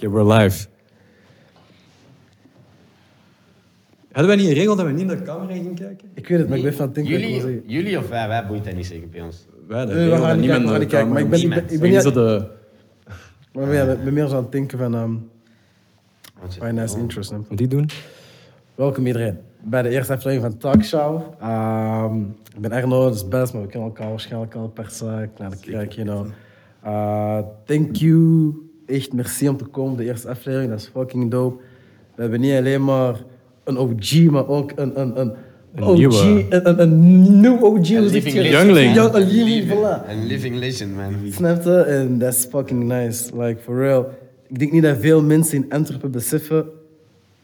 Oké, we're live. Hadden wij niet een regel dat we niet naar de camera gingen kijken? Ik weet het, maar ik ben van het denken. ik wil Jullie, zeggen. jullie of wij, wij boeit dat niet zeker bij ons. Wij, de Nee, we regel gaan dat niet niemand gaan naar de kijken, maar ik ben, ik ben, ik ben niet... ze de... Maar ja, ik ben meer zo aan het denken van... ehm Want je- finance interest. hè. Wat die doen? Welkom iedereen bij de eerste aflevering van Talkshow. Ehm ik ben Erno, dat is best, maar we kennen elkaar waarschijnlijk al per se. Kijk, you know. Uh, thank you. Echt merci om te komen, de eerste aflevering. Dat is fucking dope. We hebben niet alleen maar een OG, maar ook een, een, een, Een OG, nieuwe. een, een, een nieuw OG. zeg living legend. Youngling. Ja, een living, voilà. Een living legend, man. Snap je? En dat is fucking nice. Like, for real. Ik denk niet dat veel mensen in Antwerpen beseffen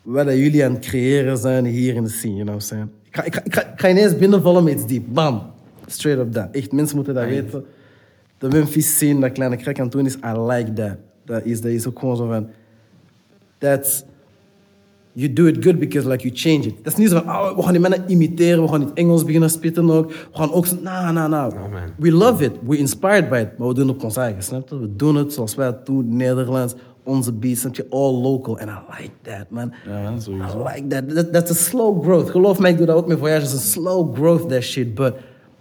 wat dat jullie aan het creëren zijn hier in de scene, you know what I'm saying? Ik ga, ik ga, ik ga, ik ga ineens binnenvallen met iets diep. Bam. Straight up that. Echt, mensen moeten dat weten. De Memphis scene, dat kleine crack aan het doen is, I like that. Dat the dat is ook gewoon zo van... That's... You do it good because like you change it. Dat is niet zo van, oh, we gaan die mannen imiteren, we gaan in het Engels beginnen spitten ook. We gaan ook zo, nah, nah, nah. Oh, man. We love it, we're inspired by it, maar we doen het op ons eigen, snap je? We doen het zoals wij het doen, Nederlands, onze beats, snap je? All local, and I like that, man. Ja, man, sowieso. I like that. that. That's a slow growth. Geloof mij, ik doe dat ook met Voyage. Het is een slow growth, that shit. But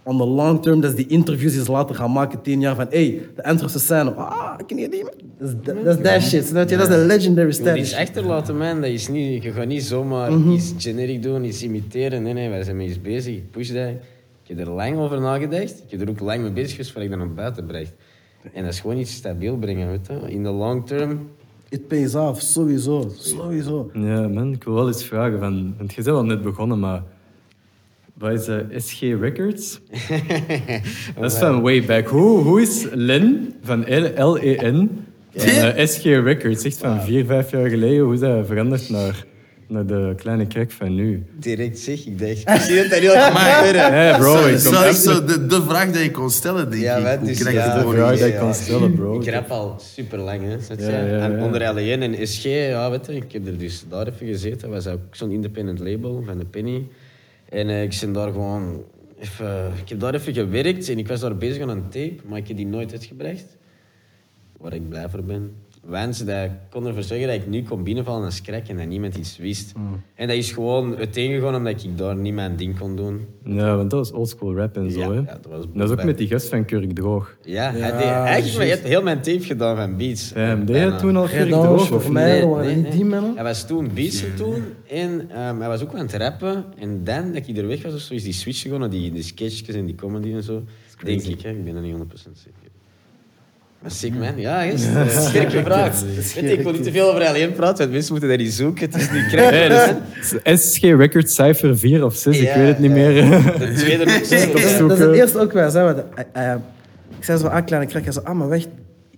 on the long term, dat is die interviews die ze later gaan maken, tien jaar van, hey, de Antwerpse scène, ah, ken je die, man? Dat is that- dat is that shit, snap je? Dat is de legendary Je moet iets status. achterlaten, man. Dat is niet, je gaat niet zomaar Mhm. iets generic doen, iets imiteren. Nee, nee, wij zijn met iets bezig. Push dat. Ik heb er lang over nagedacht. Ik heb er ook lang mee bezig geweest voordat ik dat naar buiten bracht. En dat is gewoon iets stabiel brengen, weet je. In de long term. It pays off, sowieso, sowieso. Ja, man, ik wil wel eens vragen. Van, want je bent al net begonnen, maar... Wat is eh, SG Records? dat is van way back. Hoe, hoe is Len van L- L-E-N en eh, SG Records, echt van vier, vijf jaar geleden, hoe is dat veranderd naar, naar de kleine crack van nu? Direct zeg, ik dacht. Ik zie dat dat heel erg gebeuren. Hey bro, Zo, ik zo echt zo de, de vraag die je kon stellen, denk Ja, ik. je ja, de vraag je? dat ik ja. kan stellen, bro. Ik rap al super lang, hè. Ja, ja, En ja. onder L1 en SG, ja, weet je, ik heb er dus daar even gezeten. Dat was ook zo'n independent label van de Penny. En eh, ik ben daar gewoon even... Ik heb daar even gewerkt en ik was daar bezig aan een tape, maar ik heb die nooit uitgebracht. Waar ik blij voor ben. Wens dat ik kon ervoor zorgen dat ik nu kon binnenvallen als crack en dat niemand iets wist. Mm. En dat is gewoon uiteengegaan omdat ik daar niet mijn ding kon doen. Ja, want dat was oldschool rap en zo, Ja, hè. ja, dat was dat is ook met die gast van Kurk Droog. Ja, hij Ja, deed eigenlijk juist. hij heeft heel mijn tape gedaan van beats. Damn, deed je toen al Kurk Droog? voor Of niet die mannen? Hij was toen beats doen en ehm, hij was ook aan het rappen. En dan, dat ik er weg was of zo, is die switch gegaan naar die, die sketchjes en die comedy en zo. Denk ik, hè. ik ben er niet 100% zeker. Sick man, ja, is sterk gevraagd. Weet je, Ik wil niet te veel over alleen praten, want mensen moeten dat niet zoeken. Het is niet Nee, krijgen. dat is SG Records cijfer 4 of 6, ik weet het niet ja. meer. De tweede nog Dat is, dat is zoeken. het eerste ook wel. Zei, eh, eh, ik zei zo, ah, kleine crack. Hij zei, ah, maar weg. Ik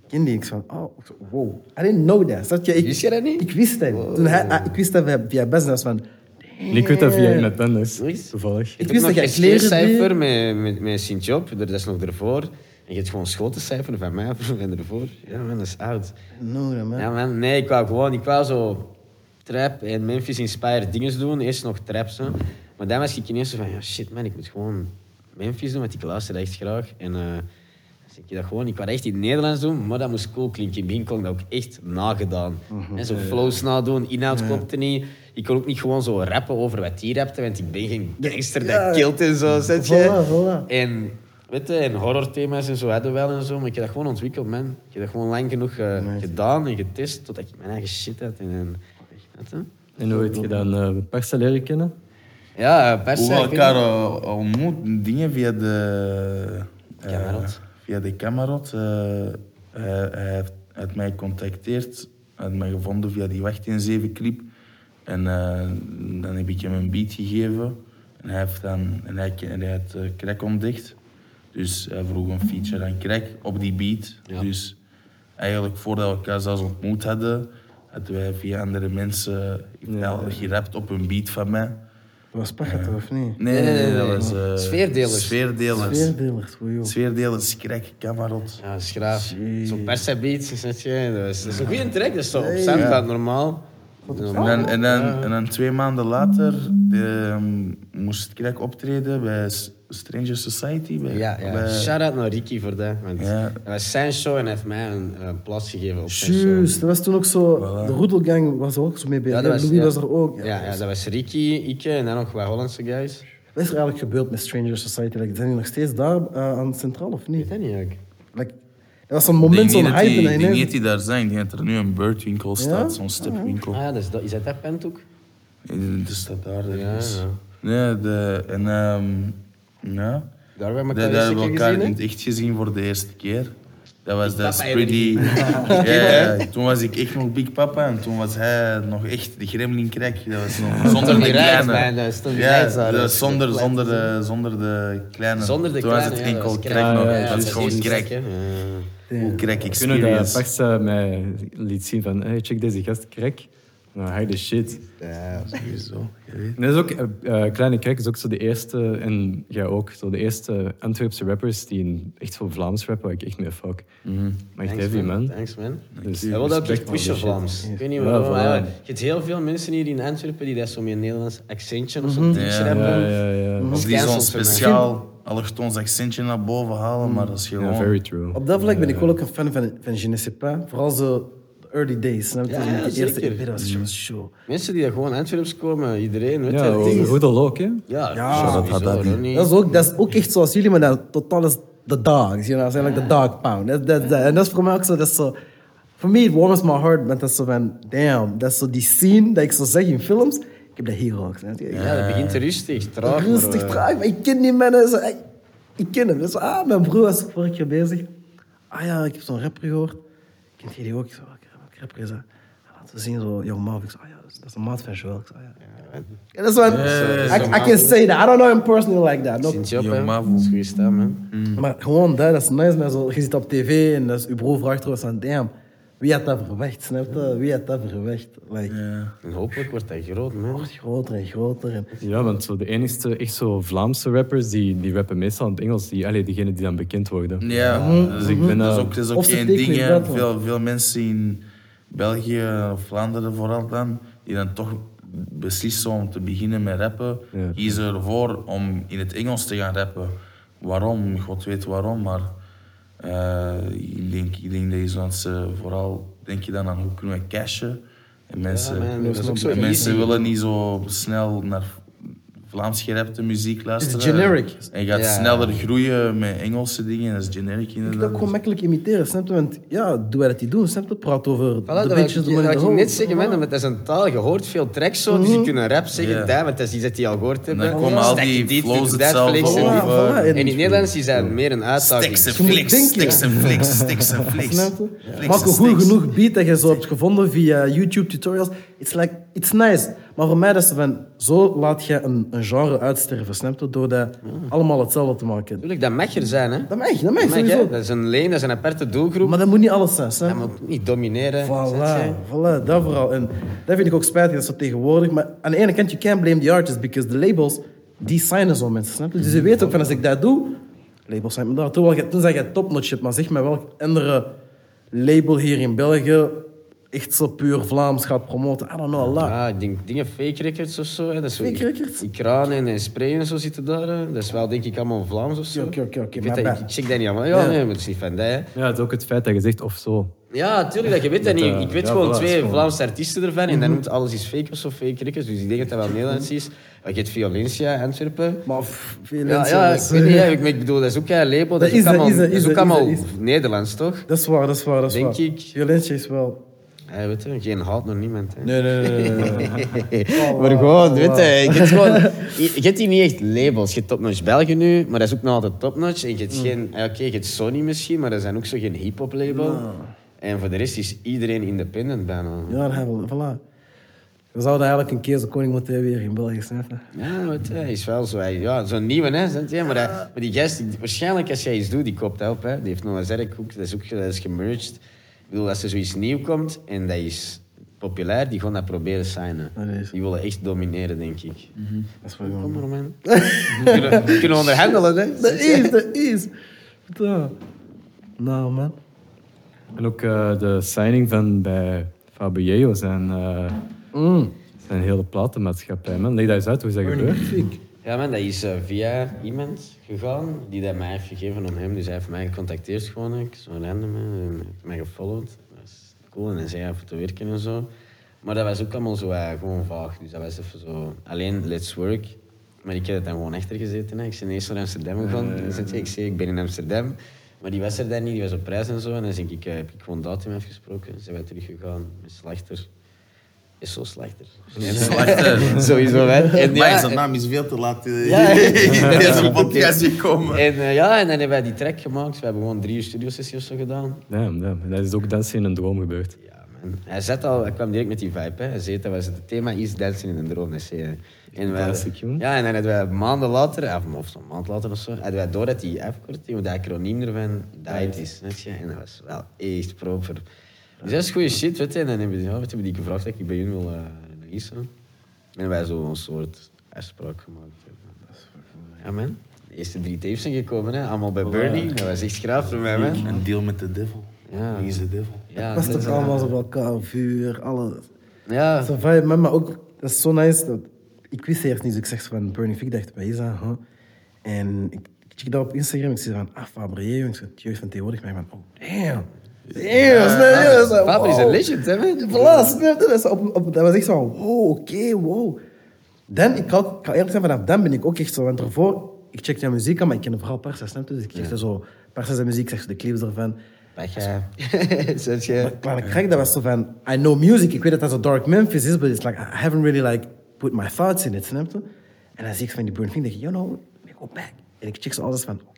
ken die. Ik zei, oh, wow. I didn't know that. Snap je? Ik, Wist je dat niet? Ik wist dat niet. Toen hij, ah, ik wist dat via, via business van... Ik weet dat via iemand anders, Echt? toevallig. Ik Ik wist heb dat nog jij een kleren cijfer met, met, met Sint-Job, dat is nog ervoor. En je hebt gewoon schotencijfer van mij en ervoor. Ja man, dat is oud. No, dat man. Ja man, nee, ik wou gewoon, ik wou zo trap en Memphis inspired dingen doen. Eerst nog trap zo. Maar dan was ik ineens zo van, ja shit man, ik moet gewoon Memphis doen, want ik luister echt graag. En dus ik dat gewoon, ik wou echt in het Nederlands doen, maar dat moest cool klinken. In het begin kon ik dat ook echt nagedaan. En zo flows nadoen, inhoud klopte niet. Ik kon ook niet gewoon zo rappen over wat die rapte, want ik ben geen gangster Ja. dat kilt en zo, zet je. Voilà, voilà. En, weet je, en horrorthema's en zo hadden we wel en zo, maar ik heb dat gewoon ontwikkeld, man. Ik heb dat gewoon lang genoeg eh, gedaan en getest totdat ik mijn eigen shit had. En, en, weet je? En hoe heb je dan uh, Persa leren kennen? Ja, uh, pers. Hoe we elkaar uh, ontmoet, dingen via de... eh, Kamerot. via de Kamerot. eh, hij, hij heeft mij gecontacteerd. Hij had mij gevonden via die Wacht in Zeven clip. En eh, dan heb ik hem een beat gegeven. En hij heeft dan... En hij, en hij had uh, Crack ontdekt. Dus hij vroeg een feature aan Crack op die beat. Ja. Dus eigenlijk voordat we elkaar zelfs ontmoet hadden... hadden wij via andere mensen... Ja. gerapt op een beat van mij. Dat was Pachet, of niet? Nee, nee, nee, dat was... eh, Sfeerdelers. Sfeerdelers. Sfeerdelers, voor jou. Sfeerdelers, Crack, Kamerot. Ja, schraaf. Jeez. Zo'n persa beats, weet je. Dat is, dat is een goede track, dat is zo op. Soundcloud normaal. En dan, en, dan, en dan twee maanden later ehm, moest Crack optreden bij, Stranger Society. Bij, Ja, ja. bij- Shout-out naar Ricky voor dat. Want Ja. dat was zijn show en hij heeft mij een, een plaats gegeven op zijn show. Juist, dat was toen ook zo... Voilà. De Roedelgang was er ook zo mee bezig. Ja, dat was- Louis ja. was er ook. Ja, ja, dat was Ricky, Ikke en dan nog wat Hollandse guys. Wat is er eigenlijk gebeurd met Stranger Society? Like, zijn die nog steeds daar eh, aan Centraal of Ik niet? weet dat niet eigenlijk. Like, er was zo'n Ik moment, zo'n dat hype die- en ik niet dat die daar zijn. Ik denk dat er nu een beurtwinkel staat, zo'n stepwinkel. Ah ja, dat is, dat, is dat dat pent ook? Dat staat daar Ja, ergens. ja. Nee, de, en ehm ja. Daar hebben we Dat, elkaar hebben we gezien, in het echt gezien voor de eerste keer. Dat was Papa pretty. Ja, ja, toen was ik echt nog Big Papa en toen was hij nog echt de gremlin crack. Dat was nog zonder de kleine. Ja, zonder, zonder, zo. de, zonder de kleine. Zonder de toen kleine, was het enkel crack nog. Dat is gewoon crack. Hoe crack Kunnen dat experience. Parksa mij liet zien van, hey, check deze gast, crack. Nou, hij de shit. Ja, sowieso. Dat is ook, eh, eh, Kleine Crack is ook zo de eerste, en jij ook, zo de eerste Antwerpse rappers die een, echt zo Vlaams rappen, waar ik echt mee fuck. Maar echt Thanks, heavy, man. Thanks, man. Dus Hij wilde ook echt respect, pushen man, Vlaams. Ik weet niet Ja, waarom. ja, je hebt heel veel mensen hier in Antwerpen die dat zo met een Nederlands accentje of zo Ja. iets Ja, rappen. ja, ja. Als die zo'n speciaal allochtoons accentje naar boven halen, maar dat is Ja, gewoon... very true. Op dat vlak ben ik wel ook een fan van, van Je ne sais pas. Vooral zo early days. snap je? Ja, die eerste zeker. EP, dat was was show. Mensen die daar gewoon Antwerps komen, iedereen, weet Ja, je. ding. Roedel ook, hè? Ja, Ja, sowieso, dat had dat. Dat is ook, dat is ook echt zoals jullie, maar dat totaal is de dogs. You know, zijn like the dog pound. Dat, dat, dat. En dat is voor mij ook zo, dat is zo... Voor mij, it warms my heart, maar dat is zo van, damn, dat is zo die scene dat ik zo zeg in films. Ik heb dat hier ook. Ja, dat begint rustig, traag. maar, Rustig, eh, traag, maar ik ken die mannen. Zo, ik, ik ken hem. Dus, ah, mijn broer was vorige keer bezig. Ah ja, ik heb zo'n rapper gehoord. Kent jij die ook? Ja, Laten we zien, zo, Young Marv. Ik zo, ah ja, dat is, een maat van Joel. Ik zo, ah ja. Ja, dat is wat, I, I can say that. I don't know him personally like that. Hè. Mavo. Dat is goede stem, man. Maar gewoon dat, dat is nice. Maar zo, je zit op tv en dat is, je broer vraagt er van, damn, wie had dat verwacht? Snap je? Wie had dat verwacht? Like, Ja. En hopelijk wordt hij groot, man. wordt groter en groter. En, Ja, want zo de enigste echt zo Vlaamse rappers, die, die rappen meestal in het Engels, die, allee, diegenen die dan bekend worden. Ja, Dus ik ben dat is eh, ook, dat is ook tekenen ding. hè. Veel, veel mensen in België Vlaanderen vooral dan, die dan toch beslissen om te beginnen met rappen, Ja. kiezen ervoor om in het Engels te gaan rappen. Waarom? God weet waarom, maar eh, ik, denk, ik denk dat je zoals, eh, vooral denk je dan aan hoe kunnen we cashen. En mensen, man, dat is ook zo en mensen willen niet zo snel naar Vlaams gerapte muziek luisteren. generic. En je gaat Ja. sneller groeien met Engelse dingen, dat is generic ik kan inderdaad. ook gewoon makkelijk imiteren, snap je? Want ja, doe wij dat die doen, snap je? Praat over Voilà, de dat ik, dat net zeggen, man. want Dat is een taal, je hoort veel tracks zo, dus je kunt een rap zeggen, Ja. dat, want dat is iets dat die al gehoord hebben. dan komen al die dit, flows dat, hetzelfde en over. En- En in het Nederlands is dat meer een uitdaging. Sticks en Je moet flicks, denken. sticks en flicks, sticks en flicks. Je? Maak en een goed genoeg beat dat je zo hebt gevonden via YouTube tutorials. It's like, it's nice. Maar voor mij is het van, zo laat je een, een genre uitsterven, snap je? Door dat allemaal hetzelfde te maken. Natuurlijk, dat mag er zijn, hè. Dat mag, dat mag, Dat mag. Dat is een lane, dat is een aparte doelgroep. Maar dat moet niet alles zijn, snap Dat moet niet domineren. Voilà, voilà, dat vooral. En dat vind ik ook spijtig, dat is zo tegenwoordig. Maar aan de ene kant, you can't blame the artist, because the labels, die signen zo mensen, snap je? Dus je weet ook van, als ik dat doe, labels zijn me daar. Toen, toen zeg je topnotch maar zeg maar welk andere label hier in België echt zo puur Vlaams gaat promoten. I don't know, Allah. Ja, ik denk dingen fake records of zo. Hè. Dat is zo Fake records? Die kranen en spray en zo zitten daar. Hè. Dat is wel denk ik allemaal Vlaams of zo. Oké, oké, oké, Ik, maar weet dat, bij- ik, ik check dat niet allemaal. Ja, Ja. nee, maar het is niet van dat. hè. Ja, het is ook het feit dat je zegt of zo. Ja, tuurlijk, dat, je weet dat Dat, niet. eh, Ik weet ja, gewoon is twee gewoon- Vlaamse artiesten ervan en dan noemt alles is fake of zo, fake records. Dus ik denk dat dat wel Nederlands is. Maar je hebt Violencia, Antwerpen. Maar pff, veel Ja, mensen, ja, dat ik is- weet niet, hè, ik, ik bedoel, dat is ook een label. Dat, Dat is is ook dat, allemaal, is dat, dat is is ook dat, is allemaal dat, is Nederlands, toch? Dat is waar, dat is waar, dat is Denk waar. ik. Violentie is wel... Ja, weet je, geen haat naar niemand. Hè. Nee, nee, nee, nee. nee, nee. maar gewoon, weet je, je hebt gewoon... Je, je hebt hier niet echt labels. Je hebt Topnotch België nu, maar dat is ook nog altijd Topnotch. En je hebt geen... ja, Oké, je hebt Sony misschien, maar dat zijn ook zo geen hip-hop label. En voor de rest is iedereen independent bijna. Ja, dat hebben we, voilà. We zouden eigenlijk een keer zo'n koning moeten hebben hier in België, snap je? Ja, weet je, hij is wel zo... hij- Ja, zo'n nieuwe, hè. Maar, dat- maar die gast, die- waarschijnlijk als jij iets doet, die koopt help, hè. Die heeft nog een zerkhoek, dat is ook dat is gemerged. Ik bedoel, als er zoiets nieuw komt en dat is populair, die gaan dat proberen signen. Dat is- Die willen echt domineren, denk ik. Dat is wel Kom maar, man. We kunnen, we kunnen onderhandelen, hè. Dat is, dat is. Nou, man. En ook eh, de signing van bij Fabio zijn, eh Mm. zijn hele platenmaatschappij. Man. Leg dat eens uit, hoe is dat gebeurd? Ja, man, dat is eh, via iemand gegaan die dat mij heeft gegeven aan hem. Dus hij heeft mij gecontacteerd gewoon. Ik zo random, en heeft mij gefollowed. Dat is cool. En hij zei voor te werken en zo. Maar dat was ook allemaal zo eh, gewoon vaag. Dus dat was even zo alleen let's work. Maar ik heb het dan gewoon achter gezeten. Hè. Ik ben eerst naar Amsterdam gegaan. Dus dan zei ik, zei, ik ben in Amsterdam. Maar die was er dan niet, die was op prijs en zo. En dan denk ik, heb ik gewoon datum afgesproken. Zijn wij teruggegaan met Slachter. Is zo Slachter. Slachter. Sowieso, hè. En Maar ja, zijn naam is veel te laat eh, Ja, ja. in deze podcast gekomen. En eh, ja, en dan hebben wij die track gemaakt. We hebben gewoon drie uur studiosessies of zo gedaan. Damn, damn. Dat is ook dansen in een droom gebeurd. Ja, man. Hij, zet al, hij kwam direct met die vibe. Hè. Hij zei dat was het thema is dansen in een droom. Dat zei. En wij, Classic, jongen. ja, en dan hadden wij maanden later, of, of zo'n maand later of zo, hadden wij door dat die afkorting, of dat acroniem ervan, DIET is. En dat was wel echt proper. Dus dat is goede shit, weet je. En dan hebben, ja, hebben die gevraagd dat ik bij jullie wil uh, releasen. En wij zo een soort afspraak gemaakt. Ja, man. De eerste drie tapes zijn gekomen, hè. allemaal bij Bernie. Dat was echt graaf voor mij, man. Een deal met de devil. Ja. Wie is de devil? Ja, Dat is toch allemaal zo op elkaar, vuur, alles. Ja, Zo vibe, man, maar ook, dat is zo nice. Dat, ik wist eerst niet, dus ik zeg van Fig, ik dacht, wat is dat? huh? En ik, check dat op Instagram, ik zie van, ah, Fabrié, ik zeg, het jeugd van tegenwoordig, maar ik van, oh, damn. Damn, snap je? Zo, Faber is een wow. legend, hè, man. Voilà, snap je? Dat, is op, op, dat was echt zo van, wow, oké, wow. Dan, ik kan, ik kan eerlijk zijn, vanaf dan ben ik ook echt zo, want ervoor, ik check jouw muziek aan, maar ik ken vooral Parsa, snap je? Dus ik checkte zo, Parsa's muziek, zeg zo de clips ervan. Pech, hè. Zet je... Maar Crack, dat was zo van, I know music, ik weet dat dat zo Dark Memphis is, but it's like, I haven't really like put my thoughts in it, snap je? En dan zie ik van die Burn Thing, denk ik, you know, ik go back. En ik check zo alles van, Ja,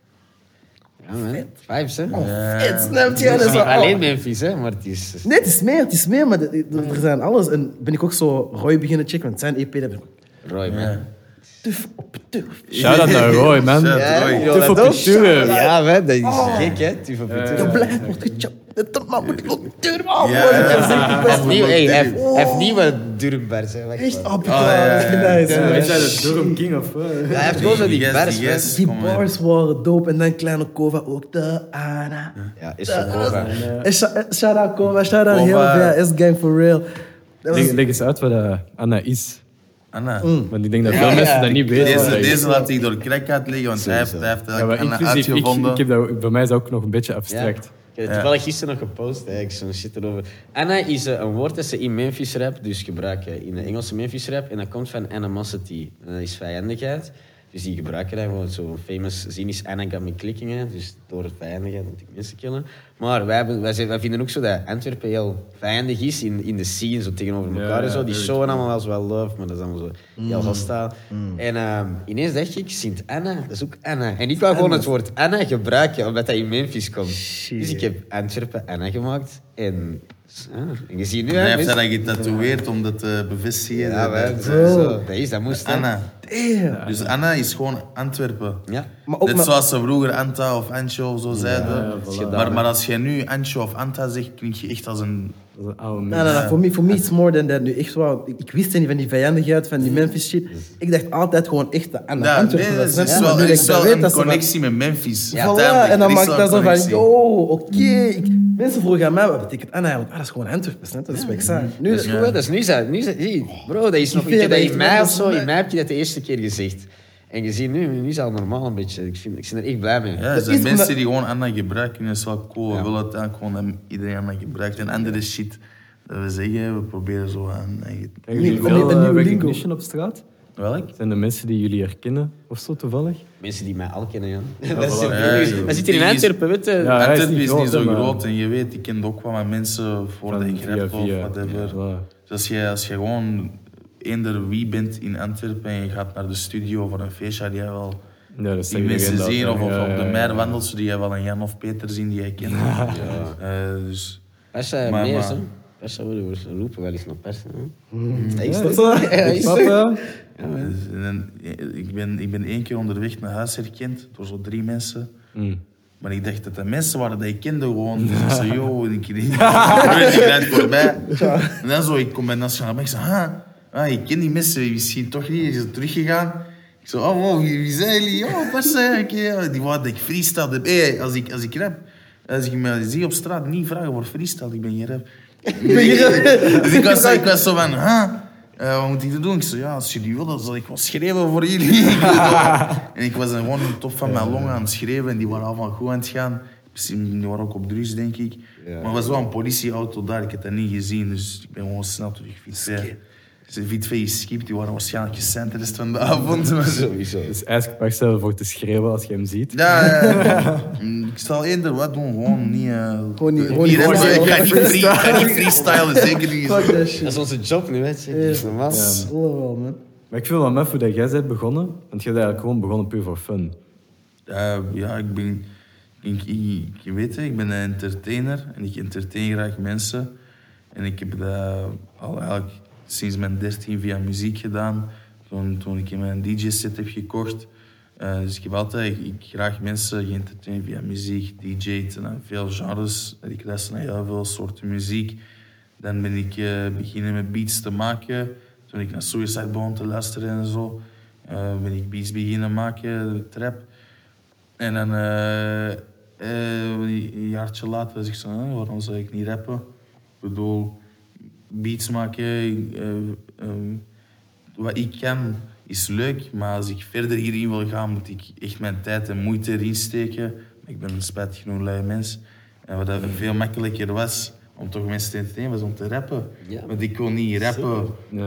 man. Vibes, hè. oh, vet, snap je? Het is zo, niet alleen oh. Memphis, hè, maar het is... Nee, het is meer, het is meer, maar de- de- er zijn alles. En ben ik ook zo Roy beginnen checken, want zijn EP, dat ben ik Roy, man. tuf op tuf. Shout-out naar Roy, man. Ja, Roy. Tuf op deur. Ja, man, dat is Oh. gek, hè. Tuf op blijft gechapt. Dat man moet ik ook. Ja. is echt Hij heeft hij hij nieuwe. Wacht Echt ja, ja, ja. Man. Is dat de Durham King of wat? Ja, hij heeft gewoon zo die Yes, bars. Die bars waren dope. En dan kleine Kova ook. De Ana. Ja, is zo Kova. Eh, Shout out Kova, shout out heel veel. S-Gang for real. Leg, leg eens uit wat eh, Anna is. Anna. Want ik denk dat veel mensen dat niet weten. Deze, is. deze laat ik door crack uitleggen, want hij heeft, hij heeft Ja, Anna inclusief, ik, uitgevonden. ik heb dat, voor mij is dat ook nog een beetje Ja. abstract. Ik heb het toevallig gisteren nog gepost, ik zo'n shit erover. Anna is eh, een woord dat ze in Memphis rap, dus gebruiken in de Engelse Memphis rap. En dat komt van animosity. En dat is vijandigheid. Dus die gebruiken dat gewoon. Zo'n famous zin is Anna got me clicking. Hè. Dus door het vijandigheid moet ik mensen killen. Maar wij, hebben, wij, zijn- wij vinden ook zo dat Antwerpen heel vijandig is in, in de scene, zo tegenover Ja, elkaar en zo. Die showen allemaal wel zo wel love, maar dat is allemaal zo heel hostile. En ehm, ineens dacht ik, Sint Anna, dat is ook Anna. En ik wou gewoon het woord Anna gebruiken, omdat dat in Memphis komt. Dus ik heb Antwerpen Anna gemaakt. En, ja, en je ziet nu, Hij heeft dat getatoeëerd om dat te bevestigen. ja, dat- dat- zo, zo, dat is, dat moest. Anna. Dus Anna is gewoon Antwerpen. Ja. Maar ook Net maar- zoals ze vroeger Anta of Antje of zo zeiden. ja, voilà. maar, maar als jij nu Antje of Anta zegt, klink je echt als een... Is een oude Nee, mens. nee, nee, voor mij voor mij is het more than that nu. Echt wel, ik, ik wist niet van die vijandigheid, van die Memphis shit. Ik dacht altijd gewoon echt dat aan de Ja, Antwerpen nee, is wel, nu dat is ik wel weet, een connectie met Memphis. Ja, Voilà, en dan maakt dat zo van, yo, oké. ik- Mensen vroegen aan mij, wat betekent Anna eigenlijk? Ah, dat is gewoon Antwerpen? Dat is wat ik zei. Nu, Dat is goed, hè. dat is nu zo. Is, bro, dat is nog Ik ik in mei wel of zo. is In mei heb je dat de eerste keer gezegd. En je ziet nu, nu is het al normaal een beetje. Ik, vind, ik ben er echt blij mee. Ja, er Dat zijn mensen omdat- die gewoon Anna gebruiken. Dat is wel cool. Ja. We willen uiteindelijk gewoon dat iedereen Anna gebruikt. En andere shit dat we zeggen, we proberen zo aan... Krijgen Een jullie nieuwe- veel een eh, nieuwe recognition op straat? Welk? Zijn er mensen die jullie herkennen of zo toevallig? Mensen die mij al kennen, ja. voilà. dat is Ja, We zitten in Antwerpen, weet je. Ja, is Antwerpen niet is groot, niet zo groot. En je weet, ik ken ook wel wat mensen voor de gegrapt of whatever. Ja, voilà. Dus als je, als je gewoon eender wie bent in Antwerpen en je gaat naar de studio voor een feestje, die jij wel Ja, dat die mensen zien. Of, of ja, op de ja, ja. meer wandelt, die jij wel een Jan of Peter zien die jij kent. Eh, dus... Maar- meer, maar- hè. Persa willen we roepen wel eens naar. Ja? Ja? Dus, dan- ik, ben, ik ben één keer onderweg naar huis herkend door zo drie mensen. Mm. Maar ik dacht dat de mensen waren die ik kende gewoon. Dus ik zei, yo, ik rijd voorbij. En dan zo, ik kom bij Nationaal Bank. Ik zei, ah, ah, ik ken die mensen, misschien toch niet. Is ze teruggegaan? Ik zei, oh, wow, wie, wie zijn jullie? Oh, zijn jullie? Die wou dat ik freestyle heb. Hey, als ik, als ik rap, als ik me zie op straat, niet vragen voor freestyle, ik ben geen rap. dus ik was, ik was zo van, huh? eh, wat moet ik doen? Ik zei, ja, als jullie willen, zal ik wel schrijven voor jullie. en ik was dan gewoon in top van mijn longen aan het schrijven en die waren allemaal goed aan het gaan. Misschien, die waren ook op drugs, denk ik. Maar er was wel een politieauto daar, ik heb dat niet gezien, dus ik ben gewoon snel teruggefietst. Ja. Van je skip, die waren waarschijnlijk de rest van de avond. maar- Sowieso. Dus eigenlijk mag zelf voor te schreeuwen als je hem ziet. Ja, ja, ja. Mm, ik zal eerder wat doen, gewoon niet... eh, Gewoon niet- gewoon niet. Ik ga niet freestylen, zeker niet. Fuck that Dat is onze job nu, hè. Dat is normaal. Wel, man. Maar ik vind wel maf hoe dat jij bent begonnen. Want jij bent eigenlijk gewoon begonnen puur voor fun. Eh, ja, ik ben... Ik, ik, je weet het, ik ben een entertainer en ik entertain graag mensen. En ik heb dat al eigenlijk sinds mijn 13 via muziek gedaan. Toen, toen ik mijn DJ-set heb gekocht. Eh, dus ik heb altijd ik, graag mensen geëntertained via muziek, DJ'd en veel genres. Ik luister naar heel veel soorten muziek. Dan ben ik eh, beginnen met beats te maken. Toen ik naar Suicide begon te luisteren en zo, eh, ben ik beats beginnen maken, trap. En dan een jaartje later was ik zo, "Huh, waarom zou ik niet rappen? Ik bedoel, beats maken, eh, ehm, wat ik kan is leuk, maar als ik verder hierin wil gaan, moet ik echt mijn tijd en moeite erin steken. Ik ben een spijtig genoeg lui mens. En wat dat veel makkelijker was om toch mensen te entertainen, was om te rappen. Ja. Want ik kon niet rappen,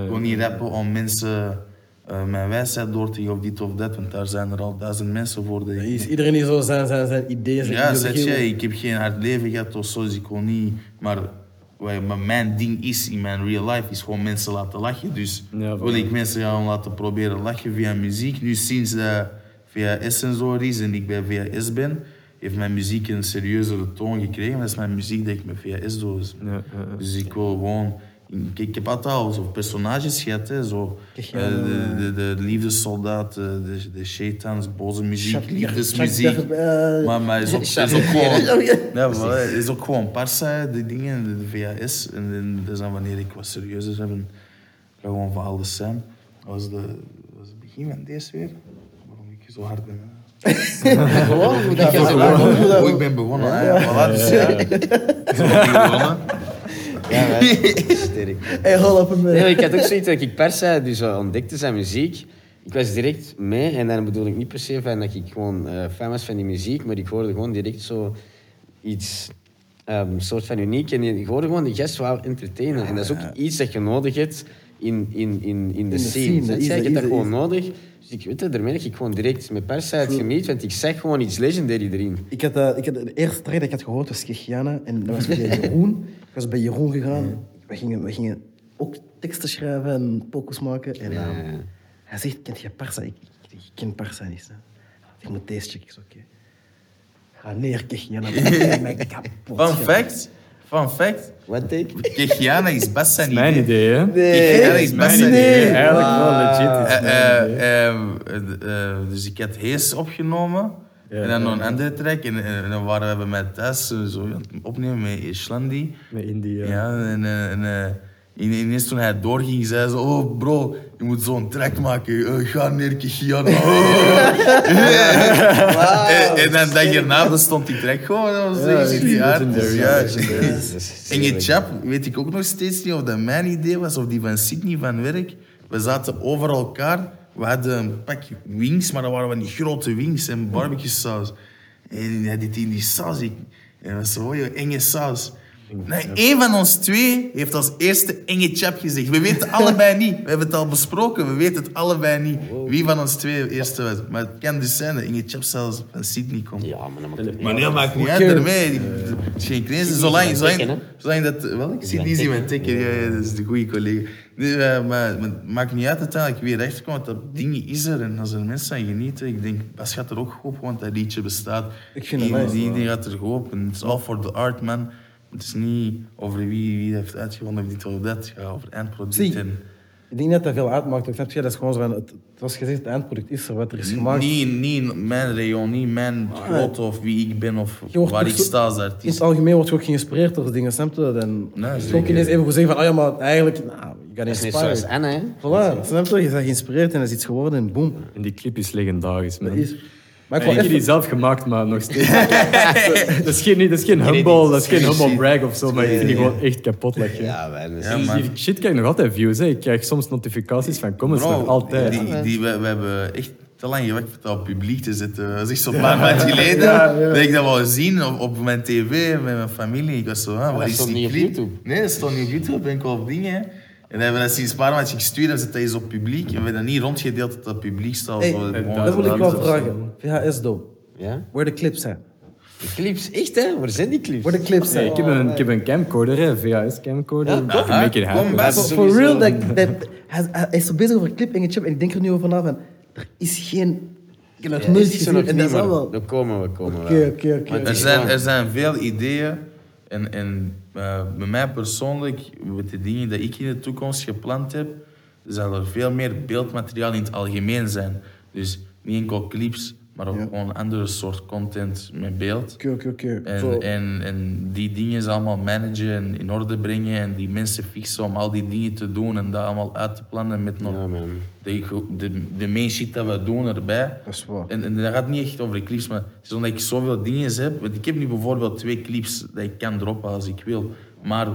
kon niet rappen om mensen eh, mijn wijsheid door te geven of dit of dat, want daar zijn er al duizend mensen voor. Ik- Is iedereen die zo zijn, zijn, zijn ideeën, zijn ja, zeg jij, ik heb geen hard leven gehad of zo, dus ik kon niet. Maar mijn ding is in mijn real life, is gewoon mensen laten lachen. Dus Ja, wil ik mensen gaan laten proberen lachen via muziek. Nu sinds dat zo er is en ik bij VHS ben, heeft mijn muziek een serieuzere toon gekregen. Dat is mijn muziek dat ik met VHS doe. Ja, ja, ja. dus ik wil gewoon... Ik, ik heb altijd al zo personages gehad, hè, zo, eh, ja, de, de, de liefdessoldaat, de, de, de shaitans, boze muziek, liefdesmuziek. Eh, Maar, maar is ook, is ook gewoon... Ja, voilà, is ook gewoon Parsa, de dingen, de, de VHS. En, is dan wanneer ik wat serieuzer heb. En ga gewoon verhalen zijn. Dat was, de, was het begin van deze weer. Waarom ik zo hard ben. Gewoon, Ja, ik ben begonnen. hè. Voilà, dus ja. Ben ik begonnen. Ja, maar- sterk. Hey, hold up a Nee, ik had ook zoiets dat ik Persa dus ontdekte zijn muziek. Ik was direct mee en dan bedoel ik niet per se van dat ik gewoon eh, fan was van die muziek, maar ik hoorde gewoon direct zo iets ehm soort van uniek en ik hoorde gewoon de gast wou entertainen. En dat is ook iets dat je nodig hebt in, in, in, in de scene. dat is hebt is dat gewoon nodig. Dus ik weet het, daarmee dat ik gewoon direct met Persa had geniet, want ik zag gewoon iets legendary erin. Ik had, eh, ik had de eerste track dat ik had gehoord was Kechiana en dat was bij Jeroen. Ik was bij Jeroen gegaan. We gingen, we gingen ook teksten schrijven en pokus maken. En Ja. ehm, hij zegt, kent je Parsa? Ik, ik, ik ken Parsa niet. Hè. Ik moet deze checken. Ik oké. Ga neer, Kechiana. Ik ben kapot. Fun fact. Fun fact. Wat denk Kechiana is best zijn Mijn idee, hè? Kechiana is best zijn Nee, idee. eigenlijk wel legit. is Eh, idee. eh, eh, eh, dus ik had Hees opgenomen. En dan nog een andere track. En, en dan waren we thuis eh, zo aan het opnemen met Islandi. Met India. Ja, en, eh, en eh, ineens toen hij doorging, zei ze: Oh bro, je moet zo'n track maken. Eh, ga neer, Kichiana. en, en dan dag erna bestond die track gewoon. Dat was Ja, die. En je chap, weet ik ook nog steeds niet of dat mijn idee was of die van Sydney van werk. We zaten over elkaar. We hadden een pak wings, maar dat waren van die grote wings en barbecue saus. En hij deed in die saus. Ik, en dat was zo oh, joh, enge saus. Nee, één van ons twee heeft als eerste enge chap gezegd. We weten allebei niet. We hebben het al besproken. We weten het allebei niet. Wie van ons twee de eerste was. Maar het kan dus zijn dat enge chap zelfs van Sydney komt. Ja, maar dan moet ik Maar nee, maakt niet uit ermee. Het is geen crisis. Zolang, zolang, zolang dat... Wel, ik zie mijn die zie mijn. Ja, ja, dat is de goede collega. Nee, maar, maar het maakt niet uit uiteindelijk wie erachter komt. Dat ding is er. En als er mensen aan genieten, ik denk, Bas gaat er ook op, want dat liedje bestaat. Ik vind die, die, gaat er goed op. En het is all for the art, man. Het is niet over wie, wie heeft uitgevonden of dit of dat. Het gaat over eindproduct. En Ik denk dat dat veel uitmaakt. ook. Snap je? Dat is gewoon zo van, het, zoals gezegd, het eindproduct is er, wat er is gemaakt. niet, niet mijn rayon, niet mijn grootte of wie ik ben of waar ik sta als In artiest. het algemeen wordt je ook geïnspireerd door dingen, snap je? En Nee, je ineens even goed zeggen van, oh ja, maar eigenlijk, nou, Dat is inspired. zoals Anne, hè? Voilà, snap je? Je bent geïnspireerd en dat is iets geworden en boom. En die clip is legendarisch, man. Dat is... Maar ik heb die zelf gemaakt, maar nog steeds. dat is geen, dat is geen humble, dat is geen humble brag of zo, maar ik vind die gewoon echt kapot leggen. Ja, man. Ja, Die- man. die shit krijg ik nog altijd views. Hè. Ik krijg soms notificaties van comments, Bro, nog altijd. Die, die, we, we hebben echt te lang gewerkt om op publiek te zetten. Dat is echt zo'n paar maanden geleden. Dat ik dat wou zien op, op mijn tv met mijn familie. Ik was zo, ah, is stond die niet op clip? YouTube. Nee, dat stond niet op YouTube. Ben ik wel op dingen. En dan hebben we dat sinds een paar maanden gestuurd en dat eens op publiek. En we hebben dat niet rondgedeeld dat dat publiek staat. Hey, dat wil ik wel vragen. VHS dope. Ja? Waar de clips zijn. De clips, echt hè? Waar zijn die clips? Waar de clips Hey, zijn. ik, heb een, ik heb een camcorder, hè, VHS camcorder. Ja, it Kom happen. bij. For, real, dat, dat, hij, hij is zo bezig over een clip en chip en ik denk er nu over na van, er is geen... Ik heb nog nooit is er gezien en dat is maar. Dan komen we, komen we. Oké, oké, oké. Maar het Er is er zijn veel ideeën. En, en eh, bij mij persoonlijk, met de dingen die ik in de toekomst gepland heb, zal er veel meer beeldmateriaal in het algemeen zijn. Dus niet enkel clips, maar ook Ja. gewoon andere soort content met beeld. Oké, oké, oké. En, en, en die dingen allemaal managen en in orde brengen en die mensen fixen om al die dingen te doen en dat allemaal uit te plannen met nog Ja, de, de, de main shit dat we doen erbij. Dat is waar. En, en dat gaat niet echt over de clips, maar het is omdat ik zoveel dingen heb. Want ik heb nu bijvoorbeeld twee clips dat ik kan droppen als ik wil. Maar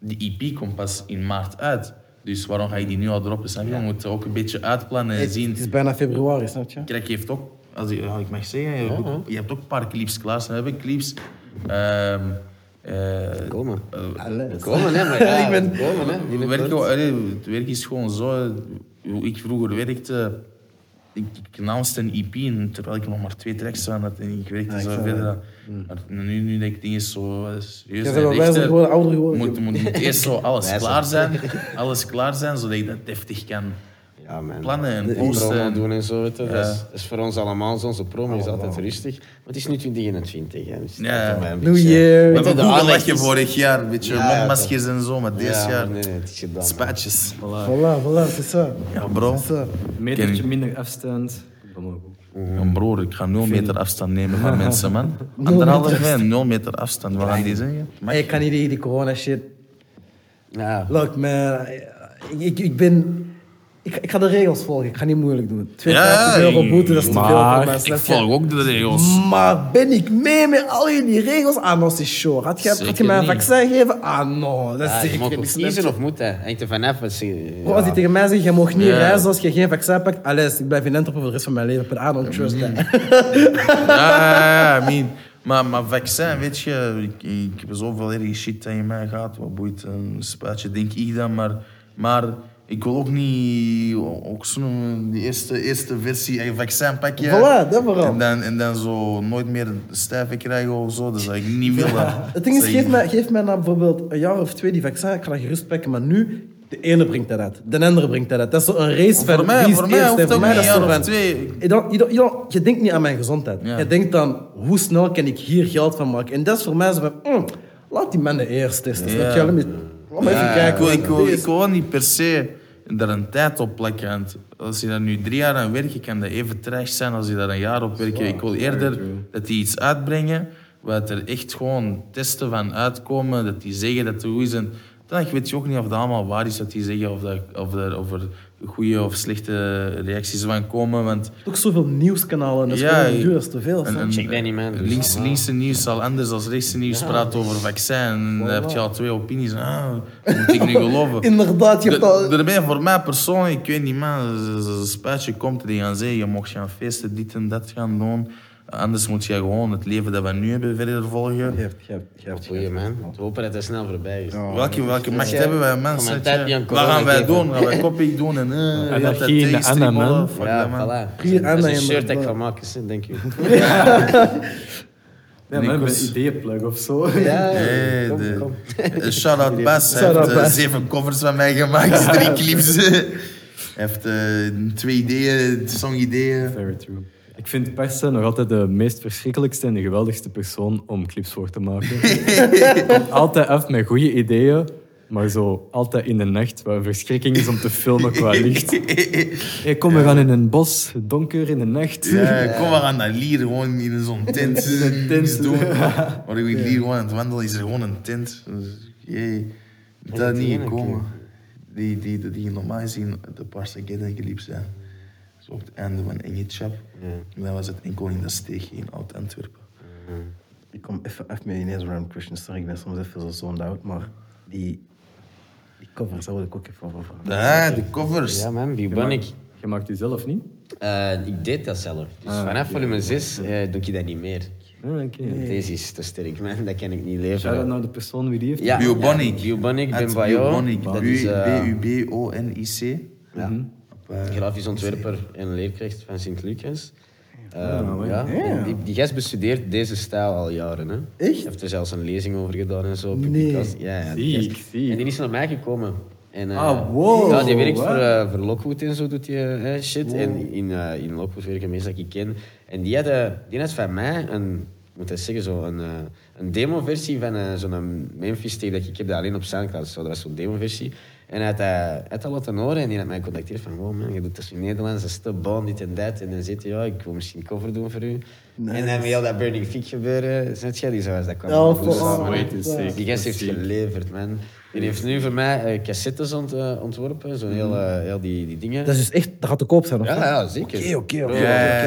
die EP komt pas in maart uit. Dus waarom ga je die nu al droppen? Snap je? Je moet ook een beetje uitplannen en Het, zien. het is bijna februari, snap je? Kijk, je heeft ook, als ik, als ik mag zeggen, je, hebt ook, je hebt ook een paar clips klaar. staan. We hebben clips. ehm, eh, Komen. eh, Alles. Komen, hè? Maar ja, Ik ben- komen, hè? we Binnenkort. werken, allee, het werk is gewoon zo. Hoe ik vroeger werkte, ik, ik announced een EP en terwijl ik nog maar twee tracks aan had en ik werkte Ja, ik zo verder. Maar nu, nu denk ik dingen zo eh, serieus wel wijzer geworden, ouder geworden. Moet, moet, moet eerst zo alles klaar zijn, alles klaar zijn, zodat ik dat deftig kan Ja, man. plannen en posten. doen en zo, weet je. Dat, is, is voor ons allemaal zo. Onze promo is altijd rustig. Maar het is nu 2020, hè. Dus Ja. een New beetje- Year. We je, hebben gelachen is- vorig jaar, een beetje Ja, ja, mondmaskers en zo, maar dit Ja, jaar nee, nee, het is gedaan. spatjes. Voilà, voilà, c'est ça. Ja, bro. Een metertje minder afstand. Ja, broer, ik ga nul meter afstand nemen van mensen, man. Anderhalve meter, nul meter afstand, wat gaan die zeggen? Maar Hey, ik kan niet tegen die corona shit. Ja. Look, man. Ik, ik ben... Ik, ik ga de regels volgen. Ik ga niet moeilijk doen. 52 euro boete, dat is te veel maar voor mij. ik je? volg ook de regels. Maar ben ik mee met al jullie regels? Ah, no, is sure. Had je, had je mij een vaccin gegeven? Ah, no, dat is Ja, je zeker mag niet. kiezen je? of moet, hè. Hangt er vanaf ze... Bro, als hij tegen mij zegt, je mag niet Ja. reizen als je geen vaccin pakt. Alles, ik blijf in Antwerpen voor de rest van mijn leven. But I don't trust that. Ja, ja, I mean, maar, maar vaccin, weet je, ik, ik heb zoveel erge shit dat in mij gaat. Wat boeit een spuitje, denk ik dan. Maar, maar ik wil ook niet ook zo'n die eerste, eerste versie een vaccin pakken. Voilà, dat vooral. En dan, en dan zo nooit meer stijven krijgen of zo. Dat zou ik niet willen. Het ding is, geef mij, geef mij na bijvoorbeeld een jaar of twee die vaccin, ik ga dat gerust pakken, maar nu, de ene brengt dat uit, de andere brengt dat uit. Dat is zo een race van Voor mij, wie is voor mij hoeft ook voor mij dat een is van- twee. Je, dan- je, dan- je, dan- je denkt niet aan mijn gezondheid. Ja. Je denkt dan, hoe snel kan ik hier geld van maken? En dat is voor mij zo van, mm, laat die man de eerste testen. Ja. Laat even Ik kijken. wil, ik, wil, ik wil niet per se daar een tijd op plakken. Want als je daar nu drie jaar aan werkt, kan dat even traag zijn als je daar een jaar op werkt. Ik wil eerder dat die iets uitbrengen, waar er echt gewoon testen van uitkomen, dat die zeggen dat het goed is. En dan weet je ook niet of dat allemaal waar is, dat die zeggen of, dat, of, er, of er goede of slechte reacties van komen. Want ook zoveel nieuwskanalen, dat is Ja, gewoon duur, dat is te veel. een- snap een- je? Check dat niet, man. Dus, Links, linkse nieuws zal anders dan rechtse nieuws praten over vaccin. En dan heb je al twee opinies. Ah, moet ik nu geloven? Inderdaad, je hebt al... Daarbij, voor mij persoonlijk, ik weet niet, man, als als een spuitje komt die gaan zeggen, je mocht gaan feesten, dit en dat gaan doen. Anders moet je gewoon het leven dat we nu hebben verder volgen. Je hebt, je hebt, je hebt, je Goeie, hebt. man. We hopen dat het snel voorbij is. Welke, welke macht hebben wij, mensen? mijn tijd niet aan Wat gaan wij doen? Gaan wij koppig doen en... dat ging in de? Anna, man. Fuck Ja, voilà. Dat is en een shirt dat ik ga maken, denk je. Ja, maar een ideeënplug of zo. Ja, Hey, kom, de- kom. Shout-out Bas. Hij heeft eh, zeven covers van mij gemaakt, drie clips. Hij heeft eh, twee ideeën, songideeën. Very true. Ik vind Persen nog altijd de meest verschrikkelijkste en de geweldigste persoon om clips voor te maken. Komt altijd af met goede ideeën, maar zo altijd in de nacht, waar een verschrikking is om te filmen qua licht. Hey, kom, we gaan in een bos, donker in de nacht. Ja, kom maar aan naar Lier, gewoon in zo'n tent. tent. Niets doen. Maar ik Lier gewoon aan het wandelen, is er gewoon een tent. Dus, jee, dat niet ene komen. Die, die, die, die normaal gezien de Parsageddon clips zijn. Op het einde van Engitschap. Ja. En dan was het enkel in de steeg in Oud-Antwerpen. Ik kom even, even mee ineens random question. Sorry, ik ben soms even zo zoned out, maar die, die covers, daar wil ik ook even over vragen. Ah, de covers. Ja, man, Je Bubonic. maakt, je maakt die zelf niet? Eh, ik deed dat zelf. Dus Ah, vanaf volume 6 eh, doe ik dat niet meer. Ah, oké. Deze is te sterk, man. Dat kan ik niet leveren. Shout-out naar de persoon wie die heeft. Ja, Biobonic. Ja, Biobonic, Het Ben Bayo. Biobonic. Dat is eh, B-U-B-O-N-I-C. ja, eh, grafisch ontwerper en leerkracht van Sint-Lucas. Ehm, ja, Ja. en die, die gast bestudeert deze stijl al jaren. Hè. Echt? Hij heeft er zelfs een lezing over gedaan en zo. Nee. Ja, ja, die Ziek, gast- ziek. En die is naar mij gekomen. En, eh, Ah, wow. Ja, die werkt Wow. voor, eh, voor Lockwood en zo, doet hij eh, shit. En in, eh, in Lockwood werken mensen die ik ken. En die had, eh, die had van mij een, ik moet dat zeggen, zo een, eh, een demo-versie van eh, zo'n Memphis-tape dat ik heb, dat alleen op Soundcloud zo. Dat was zo'n demo-versie. En hij had, eh, had dat laten horen en die had mij gecontacteerd van, wow man, je doet in Nederlands, dat is te bon, dit en dat. En dan zegt hij, ja, ik wil misschien een cover doen voor u. Nice. En dan met heel dat Burning Fig gebeuren, snap je, die zoals dat kwam. Oh, die gast heeft geleverd, man. Die heeft nu voor mij eh, cassettes ont, eh, ontworpen, zo heel, eh, heel die, die dingen. Dat is dus echt, dat gaat te koop zijn, of Ja, ja, zeker. Oké, oké,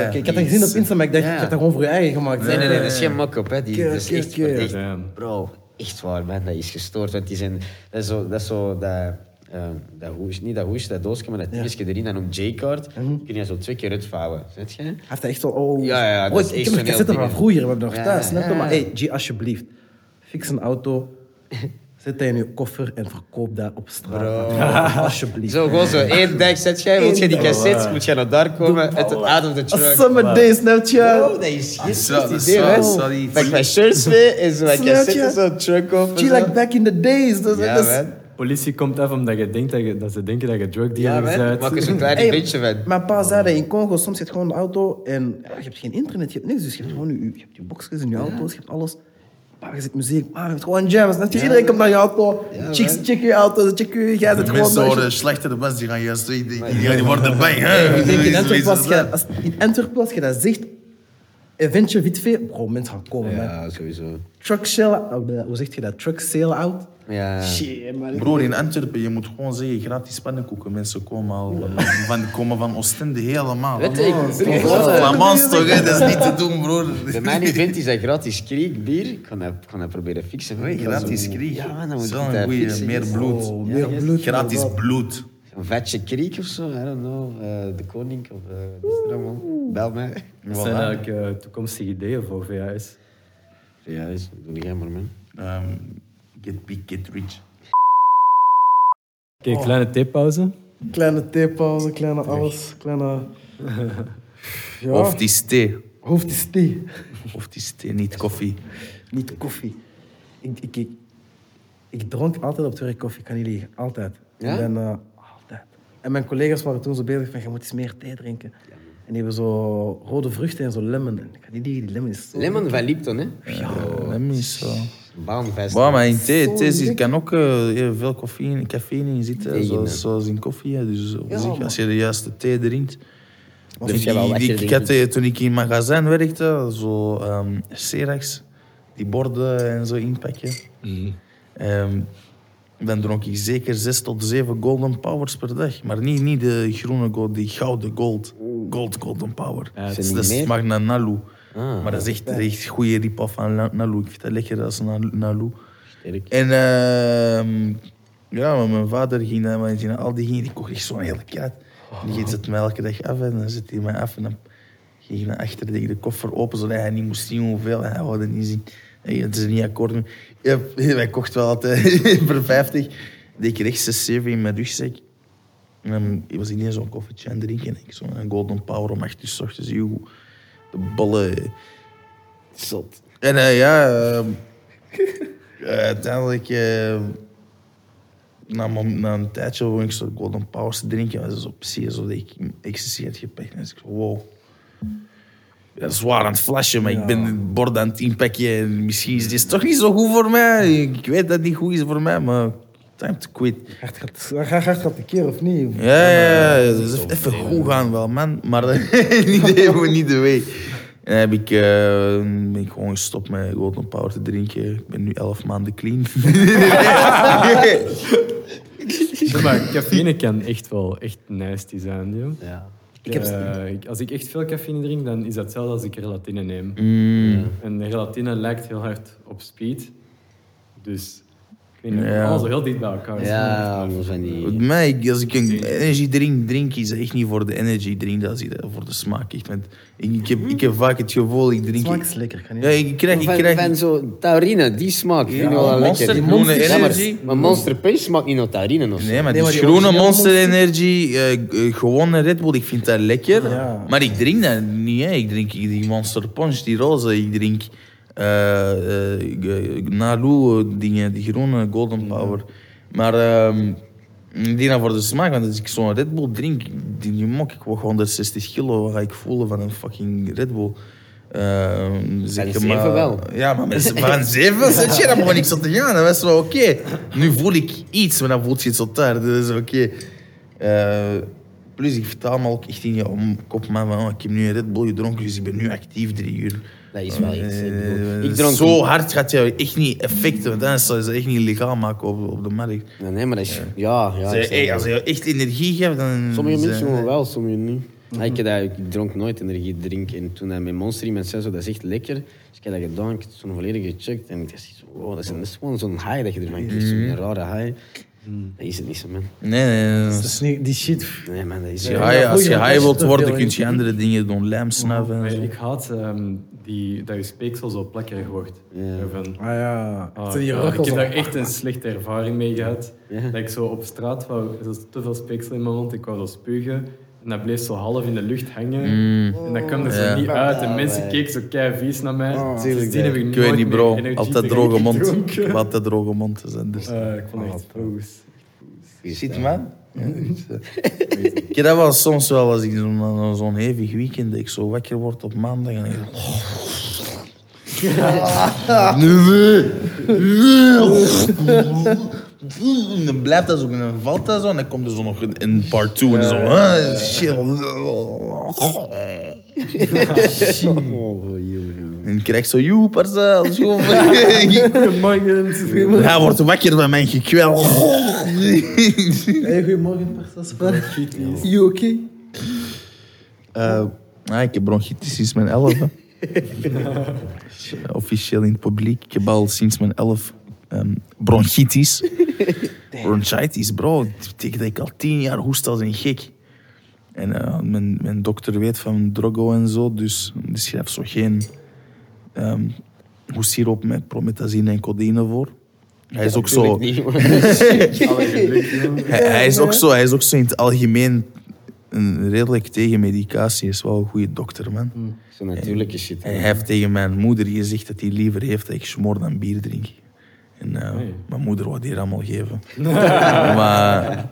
oké. Ik had dat gezien op Insta, maar ik dacht, Ja. je hebt dat gewoon voor je eigen gemaakt. Nee, nee, nee, dat is geen mock-up, hè. Die, dat is echt, echt- bro, echt waar, man. Dat is gestoord, want die zijn, dat is zo, dat is zo, dat, eh, dat hoes, niet dat hoesje, dat doosje, maar dat Ja. dingetje erin, dat noemt J-card, kun je zo twee keer uitvouwen, weet je? Hij heeft dat echt zo... Oh, Ja, ja, dat Oh, is ik, echt zo'n cassette heel van vroeger, we hebben nog Ja, thuis. Snap je? ja. Maar hey, G, alsjeblieft. Fix een auto. Zet dat in je koffer en verkoop dat op straat. Alsjeblieft. Zo, gewoon zo, één dag zet jij, wil je die cassettes, moet je naar daar komen, uit het out of the A truck. summer day, Snapchat. Bro, dat is slecht idee, die- Pak mijn shirts mee en zo, mijn Snap je? cassettes zo, truck op. en Gee, zo. like back in the days. Dat, Ja, is- man. Politie komt af omdat je denkt dat, je, dat ze denken dat je drug Ja, dealer bent. Maak er zo'n klein beetje van. Mijn pa zei dat in Congo, soms je gewoon een auto en ja, je hebt geen internet, je hebt niks. Dus je hebt gewoon je, je, hebt je boxjes in je auto's, je hebt alles. Pa, je zit muziek, pa, je hebt gewoon jams. Snap je? Iedereen komt naar je auto, Ja, chicks man. checken je auto, ze checken je, jij zit gewoon... Mensen slechter de best, die gaan juist die, die, die, die worden bij. hè. Ik denk in Antwerpen, als je, als, in Antwerpen, als je dat zegt, eventje, wit veel, bro, mensen gaan komen, man. Ja, sowieso. Truck sale, oh, hoe zeg je dat? Truck sale out? Ja. Shit. Broer, in Antwerpen, je moet gewoon zeggen, gratis pannenkoeken. Mensen komen al van, komen van Oostende helemaal. Weet je, ik- Flamans toch, hè? dat is niet te doen, broer. Bij mijn event is dat gratis kriek, bier. Ik kan dat, kan dat proberen fixen. Gratis krieg. Ja, man, dan moet Zo'n goeie, fixen. meer bloed. Oh, Ja, meer bloed. Gratis bloed. Een vetje kriek of zo, I don't know. eh, de koning of eh wat is er allemaal? Bel mij. Wat zijn eigenlijk eh, toekomstige ideeën voor VHS? Is, doe niet maar, man. Ehm, get big, get rich. Oké, kleine theepauze. Kleine theepauze, kleine alles, kleine... Ja, Of het is thee. hoofd is thee. Of het is thee, niet koffie. Niet koffie. Ik, ik, ik, ik dronk altijd op het werk koffie, ik kan niet liegen. Altijd. Ja? Ik ben, eh, altijd. En mijn collega's waren toen zo bezig van, je moet eens meer thee drinken. En die hebben zo rode vruchten en zo lemon. En ik kan niet liegen, die lemon is zo... Lemon van Lipton, hè? Ja, dat is zo. Baanvest. Maar in thee, Zo thee zit- kan ook eh, heel veel cafeïne, cafeïne in zitten, Tegen, zoals, hè. zoals in koffie. hè. Dus op Ja, zich, man. als je de juiste thee drinkt. Die- jij wel die- lekker, ik had, ik. eh, toen ik in een magazijn werkte, zo ehm Serax, die borden en zo inpakken. Ehm, dan dronk ik zeker zes tot zeven golden powers per dag. Maar niet, niet de groene gold, die gouden gold. Gold golden power. Dat is is- niet dat meer? smaakt naar Nalu. Ah, maar dat is echt een echt goede rip-off van Na- Nalu. Ik vind dat lekker als Na- Nalu. sterk. En ehm, ja, maar mijn vader ging dan, maar ging, al die ging, die kocht echt zo'n hele kat. Die zet mij elke dag af en dan zet hij mij af en dan ging ik naar achter de koffer open, zodat hij niet moest zien hoeveel en hij wilde niet zien. Hey, het is niet akkoord. Ja, wij kochten wel altijd per 50. Deed ik rechts een 7 in mijn rugzak. En dan was ik niet zo'n koffietje aan het drinken. En ik zo'n golden power om 8 uur 's ochtends. Joe, de ballen. Zot. En eh, ja, eh, uiteindelijk, eh, na, een- na een tijdje begon ik zo Golden Powers te drinken. Dat is zo precies zo dat ik ecstasy had gepakt. En dan is ik zo, wow. Dat is zwaar aan het flashen, maar ik ben het bord aan het inpakken. En misschien is dit toch niet zo goed voor mij. Ik weet dat het niet goed is voor mij, maar time to quit. Hard gaat, dat de keer of niet? Ja, ja, ja. Dus even- even goed gaan wel, man. Maar niet de, niet de way. En dan heb ik, eh, ben ik gewoon gestopt met Golden Power te drinken. Ik ben nu elf maanden clean. Ja, maar cafeïne kan echt wel echt nasty zijn, joh. Ja. Ik heb- eh, ik- als ik echt veel cafeïne drink, dan is dat hetzelfde als ik relatine neem. Mm. En relatine lijkt heel hard op speed. Dus ik niet, Ja. allemaal zo heel dicht bij elkaar. Ja, allemaal van die... Met mij, als ik een energy drink drink, is echt niet voor de energy drink, dat is voor de smaak. Echt. Want ik, ik, heb, ik heb vaak het gevoel, ik drink... Smaak is lekker, kan niet. Ja, ik krijg... Ik Van, krijg van zo taurine, die smaak. vind ik wel Monster, lekker. Ja, maar- energy. Maar Monster Punch smaakt niet naar taurine of zo. Nee, maar Nee, die maar die groene Monster Monster- Energy, eh, eh, gewone Red Bull, ik vind dat lekker. Ja. Maar ik drink dat niet. Hè. Ik drink die Monster Punch, die roze. Ik drink eh eh Nalu eh, dingen, die groene Golden Power. Maar ehm, ik denk dat voor de smaak, want als ik zo'n Red Bull drink, die die mok, ik word 160 kilo, wat ga ik voelen van een fucking Red Bull. Ehm, zeg maar- wel. Ja, maar met van zeven zit je dan gewoon niks op te gaan. Dat was wel oké. Nu voel ik iets, maar dan voelt je het zo daar. Dat is oké. Eh, plus, ik vertaal me ook echt in je om- kop, man, van, oh, ik heb nu een Red Bull gedronken, dus ik ben nu actief drie uur. Dat is wel iets. Eh, Ik dronk zo hard gaat je echt niet effecten, want dan zou je ze echt niet legaal maken op, op de markt. Nee, nee, maar dat is... Ja, ja. Het. als je echt energie geeft, dan... Sommige zijn- mensen wel, sommige niet. Ja, ik, heb dat, ik dronk nooit energiedrink. En toen hij met Monster iemand zei, zo, dat is echt lekker. Dus ik heb dat gedaan, ik heb het zo'n volledig gecheckt. En ik dacht, zo, wow, dat, is, dat is gewoon zo'n high dat je ervan krijgt. Zo'n rare high. Dat is het niet zo, man. Nee, nee, nee. Dat is niet, die shit. Nee, man, dat is... Als je Ja, high, als je high wilt worden, kun je andere dingen doen. Lijm snuiven en Maar zo. ik haat ehm, die, dat je speeksel zo plakkerig wordt. Ja. Van, Ah ja. ah, die ja, ik heb daar echt een slechte ervaring mee gehad. Ja. Dat ik zo op straat wou, er was te veel speeksel in mijn mond, ik wou zo spugen. En dat bleef zo half in de lucht hangen. En dat kwam er zo Ja. niet uit. En mensen keken zo kei vies naar mij. Oh, Sindsdien heb ik Ik weet nooit niet, meer bro. Altijd droge mond. Ik heb altijd droge mond. Dus Eh, ik vond het echt boos. Shit, man. Ja, ik dat wel soms wel als ik zo'n hevig weekend dat ik zo wakker word op maandag en ik. En dan blijft dat zo en dan valt dat zo en dan komt er zo nog een- een part 2 en zo ah, shit. Oh. En ik krijg zo joe parcel zo. Goedemorgen. Hij wordt wakker van mijn gekwel. Hey, goedemorgen, Persasper. You okay? Eh, ah, ik heb bronchitis sinds mijn 11. Officieel in het publiek. Ik heb al sinds mijn 11 ehm, bronchitis. Bronchitis, bro. Dat betekent dat ik al tien jaar hoest als een gek. En eh, mijn, mijn dokter weet van drogo en zo, dus die schrijft zo geen ehm hoestsiroop met promethazine en codeïne voor. Hij is ook zo... Niet. Hij, hij is ook zo, hij is ook zo in het algemeen een redelijk tegen medicatie. Hij is wel een goede dokter, man. Zo natuurlijke shit. Hij heeft tegen mijn moeder gezegd dat hij liever heeft dat ik smoor dan bier drink. En eh, Nee. mijn moeder wou die allemaal geven. maar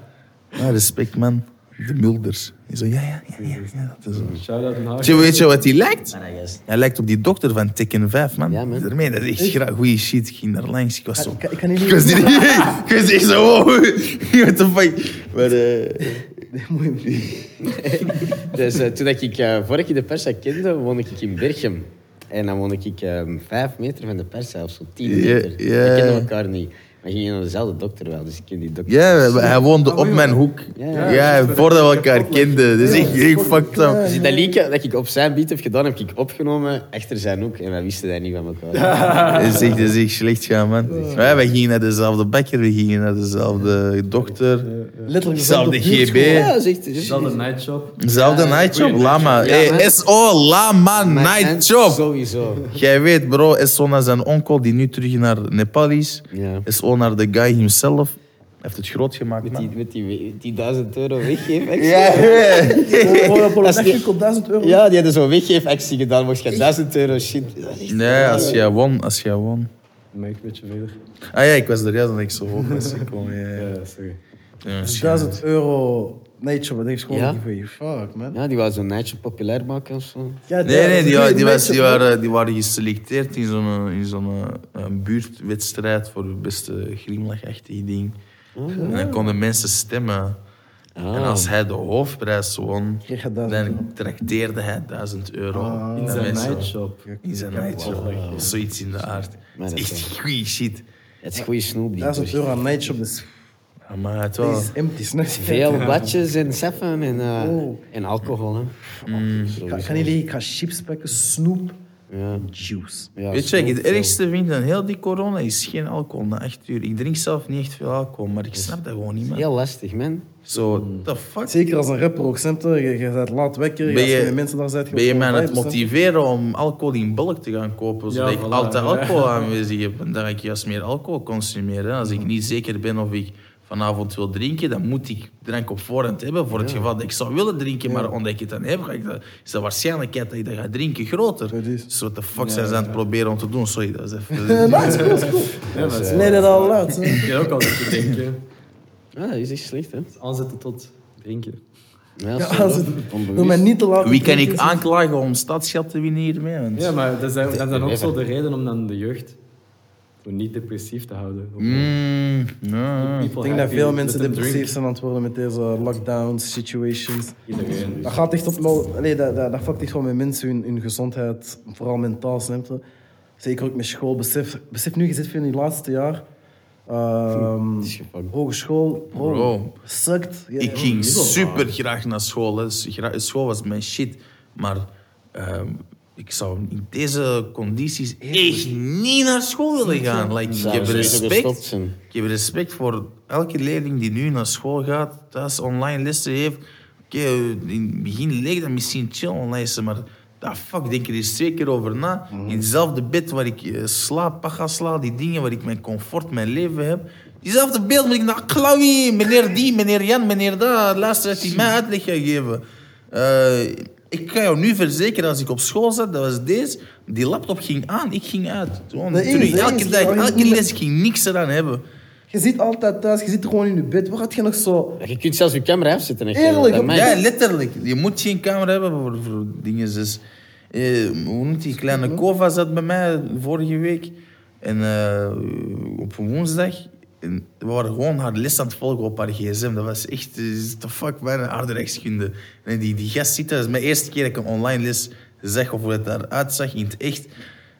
ja, respect, man. De Mulders. Zo, ja, ja, ja, ja. ja dat is zo. Shout-out Weet je, weet je wat hij lijkt? Ah, Hij lijkt op die dokter van Tekken 5, man. Ja, man. Daarmee, dat is echt gra- goeie shit. Ik ging daar langs, ik was zo... Ik kan- ik kan niet Ik was, niet, ik was echt zo... Wow. What the fuck? Maar... eh, Dus eh, toen dat ik uh, vorig keer de persa kende, woonde ik in Berchem. En dan woonde ik ehm, vijf meter van de persa, of zo tien meter. We kenden elkaar niet. Maar gingen naar dezelfde dokter wel, dus ik ken die dokter. Ja, hij woonde op mijn hoek. Ja. Ja, voordat we elkaar kenden. Is echt, echt fucked up. Dus dat liedje dat ik op zijn beat heb gedaan, heb ik opgenomen achter zijn hoek. En wij wisten dat niet van elkaar. Dat is echt, dat is echt slecht gaan, man. Ja, wij gingen naar dezelfde bakker, we gingen naar dezelfde dokter. Dezelfde GB. Dezelfde nightshop. Dezelfde Ja, nightshop, Lama. Hey. SO, Lama, nightshop. Sowieso. Jij weet, bro, SO naar zijn onkel die nu terug naar Nepal is. Ja. Naar de guy himself. Hij heeft het groot gemaakt, Met die, man. met die, die duizend euro weggeefactie. Ja, ja. Voor een Dat is niet- op 1000 euro. Ja, die hadden zo'n weggeefactie gedaan. Mocht je duizend euro shit. Nee, als jij won, als jij won. Ik een beetje verder? Ah ja, ik was er juist dat ik zo hoog was gekomen. Ja, ja. Ja, sorry. Ja, Dus shit. 1000 euro nature, wat denk je gewoon Ja. niet voor je fuck, man. Ja, die wou zo'n nightje populair maken of zo. Ja, Nee, nee, die, wa- die, was, die, waren... die waren geselecteerd in zo'n in zo'n eh, buurtwedstrijd voor het beste glimlachachtig ding. En dan konden mensen stemmen. Ah. En als hij de hoofdprijs won, Kreeg je 1000 euro. dan trakteerde hij 1000 euro. Ah. In zijn mensen- nightshop. In zijn nightshop. Zoiets in de aard. Het dat is is echt goeie shit. Het is goede snoep. die 1000 door. euro aan nightshop, dus Ja, maar het wel... Is empty, snap je? Veel bladjes en seffen en, eh, Oh. en alcohol. Hè. Mm. Ik ga, ik ga ik chips pakken, snoep, Ja. juice. Ja, Weet je, ik het ergste vind aan heel die corona is geen alcohol na echt uur. Ik drink zelf niet echt veel alcohol, maar ik snap dat gewoon niet, man. Heel lastig, man. Zo, the fuck? Zeker als een rapper ook, snap je? Je, je bent laat wekker, je Ben je- met mensen daar zitten. Ben je mij aan het motiveren om alcohol in bulk te gaan kopen, zodat Ja, ik voilà. altijd alcohol aanwezig heb en dat ik juist meer alcohol consumeer? Hè? Als ik niet zeker ben of ik vanavond wil drinken, dan moet ik drank op voorhand hebben voor het geval dat ik zou willen drinken, maar omdat ik het dan heb, ga ik dat, is de waarschijnlijkheid dat ik dat ga drinken groter. Dat is. Dus wat de fuck zijn ze aan het proberen om te doen? Sorry, dat is even... Nee, is Let it all out. hè. Ik heb ook altijd te denken. Ja, dat is echt slecht, hè. Aanzetten tot drinken. Ja, Ja. Doe mij niet te laat. Wie kan ik aanklagen om stadsgeld te winnen hiermee? Want- Ja, maar dat is, dat is dan ook zo de reden om dan de jeugd zo niet depressief te houden. Mm, ja. Ik denk dat veel mensen depressief zijn aan het worden met deze lockdowns, situations. Iedereen. Dat gaat echt op... Allee, dat, dat, dat fuckt echt gewoon met mensen hun, hun gezondheid, vooral mentaal, snap je? Zeker ook met school. Besef, besef nu, je zit veel in je laatste jaar. Ehm, Het gefuckt. hogeschool, bro, Bro. sukt. Ja, Ik ging super graag naar school. Hè. Dus School was mijn shit. Maar ehm, ik zou in deze condities echt niet naar school willen gaan. Like, ik, heb respect, ik heb respect voor elke leerling die nu naar school gaat, thuis online lessen heeft. Oké, in het begin leek dat misschien chill online lessen, maar dat fuck, denk er eens twee keer over na. In hetzelfde bed waar ik eh, slaap, paga sla, die dingen waar ik mijn comfort, mijn leven heb. Diezelfde beeld moet ik naar Klawie, meneer die, meneer Jan, meneer dat. Luister, dat hij mij uitleg gaat geven. Ik kan jou nu verzekeren, als ik op school zat, dat was deze. Die laptop ging aan, ik ging uit. Gewoon terug. Elke dag, elke les, ik ging niks eraan hebben. Je zit altijd thuis, je zit gewoon in je bed. Waar had je nog zo... Ja, Je kunt zelfs je camera afzetten. en Eerlijk, op-. Ja, letterlijk. Je moet geen camera hebben voor, voor dingen. Dus, eh, hoe noemt die kleine Kova zat bij mij vorige week. En eh, op een woensdag. En we waren gewoon haar les aan het volgen op haar gsm. Dat was echt, eh, the fuck, bijna aardrijkskunde. En die, die gast zit daar, dat is mijn eerste keer dat ik een online les zag of hoe het eruit zag in het echt.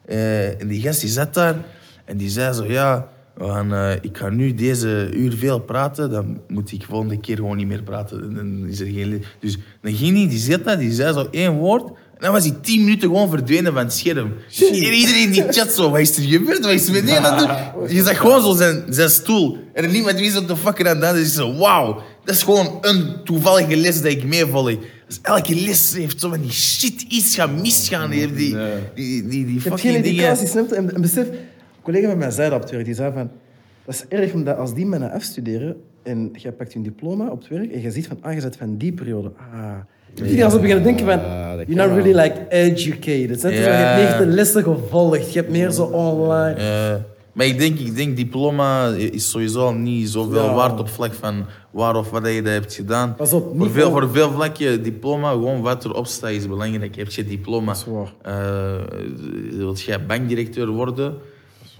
Eh, en die gast die zat daar en die zei zo, ja, eh, ik ga nu deze uur veel praten, dan moet ik volgende keer gewoon niet meer praten. En Dan is er geen. Dus dan ging hij, die zat daar, die zei zo één woord. En dan was hij tien minuten gewoon verdwenen van het scherm. En iedereen in die chat zo, wat is er gebeurd? Wat is er met die aan het doen? Je zag gewoon zo zijn, zijn stoel. En niemand wist wat de fuck er aan de hand is. Zo, wauw, dat is gewoon een toevallige les dat ik meevolg. Dus elke les heeft zo van die shit iets gaan misgaan. Die, die, die, die, die Je hebt fucking geen dingen. indicatie, snap je? En, en besef, een collega van mij zei dat op het werk. Die zei van, dat is erg omdat als die mannen afstuderen en jij pakt je diploma op het werk en je ziet van, ah, je bent van die periode. Ah. Die gaan zo beginnen denken van, Ja, dat you're not really like educated. snap je? Ja. Hebt niet de lessen gevolgd. Je hebt meer zo online. Maar ik denk, ik denk, diploma is sowieso niet zoveel Ja. waard op vlak van waar of wat je dat hebt gedaan. Pas op, voor, veel, voor- veel vlakken, diploma, gewoon wat erop staat is belangrijk. Heb je diploma, wilt jij bankdirecteur worden,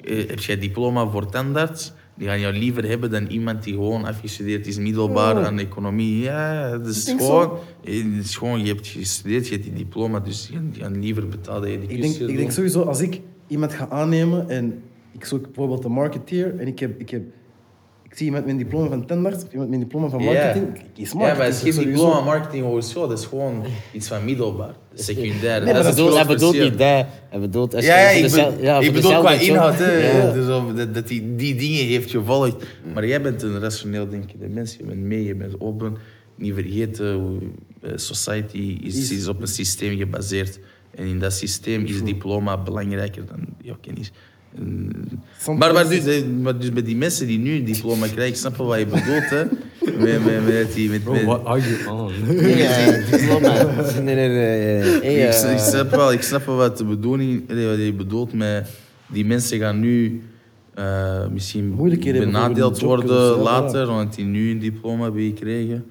eh, heb jij diploma voor tandarts, die gaan jou liever hebben dan iemand die gewoon afgestudeerd is middelbaar Ja. aan economie. Ja, dat is gewoon, het is gewoon, je hebt gestudeerd, je hebt die diploma, dus die gaan, die gaan liever betalen je die Ik denk, ik denk sowieso, als ik iemand ga aannemen en ik zoek bijvoorbeeld een marketeer en ik heb... Ik heb ik zie iemand met een diploma van tandarts iemand met een diploma van marketing. Ik kies Ja, marketing. maar het is geen diploma marketing hogeschool, dat is gewoon iets van middelbaar. Secundair. Nee, dat is bedoelt, hij bedoelt niet dat. Hij bedoelt... als je Ja, ja, ik, dezel- be- ja, ik bedoel qua inhoud, hè, Ja. dus of dat, dat hij die dingen heeft gevolgd. Maar jij bent een rationeel denkende mens, je bent mee, je bent open. Niet vergeten, hoe, eh, society is, is op een systeem gebaseerd. En in dat systeem is diploma belangrijker dan jouw kennis. Soms- maar, maar, dus, eh, maar dus bij die mensen die nu een diploma krijgen, ik snap wel wat je bedoelt, hè. Met, met, met die, met, Bro, what are you on? Nee, eh, diploma. Nee, nee, nee. Hey, ik, eh, ik, snap wel, ik snap wel wat de bedoeling wat je bedoelt met die mensen gaan nu eh, misschien Moeilijkheden hebben voor benadeeld worden later, omdat die nu een diploma hebben gekregen.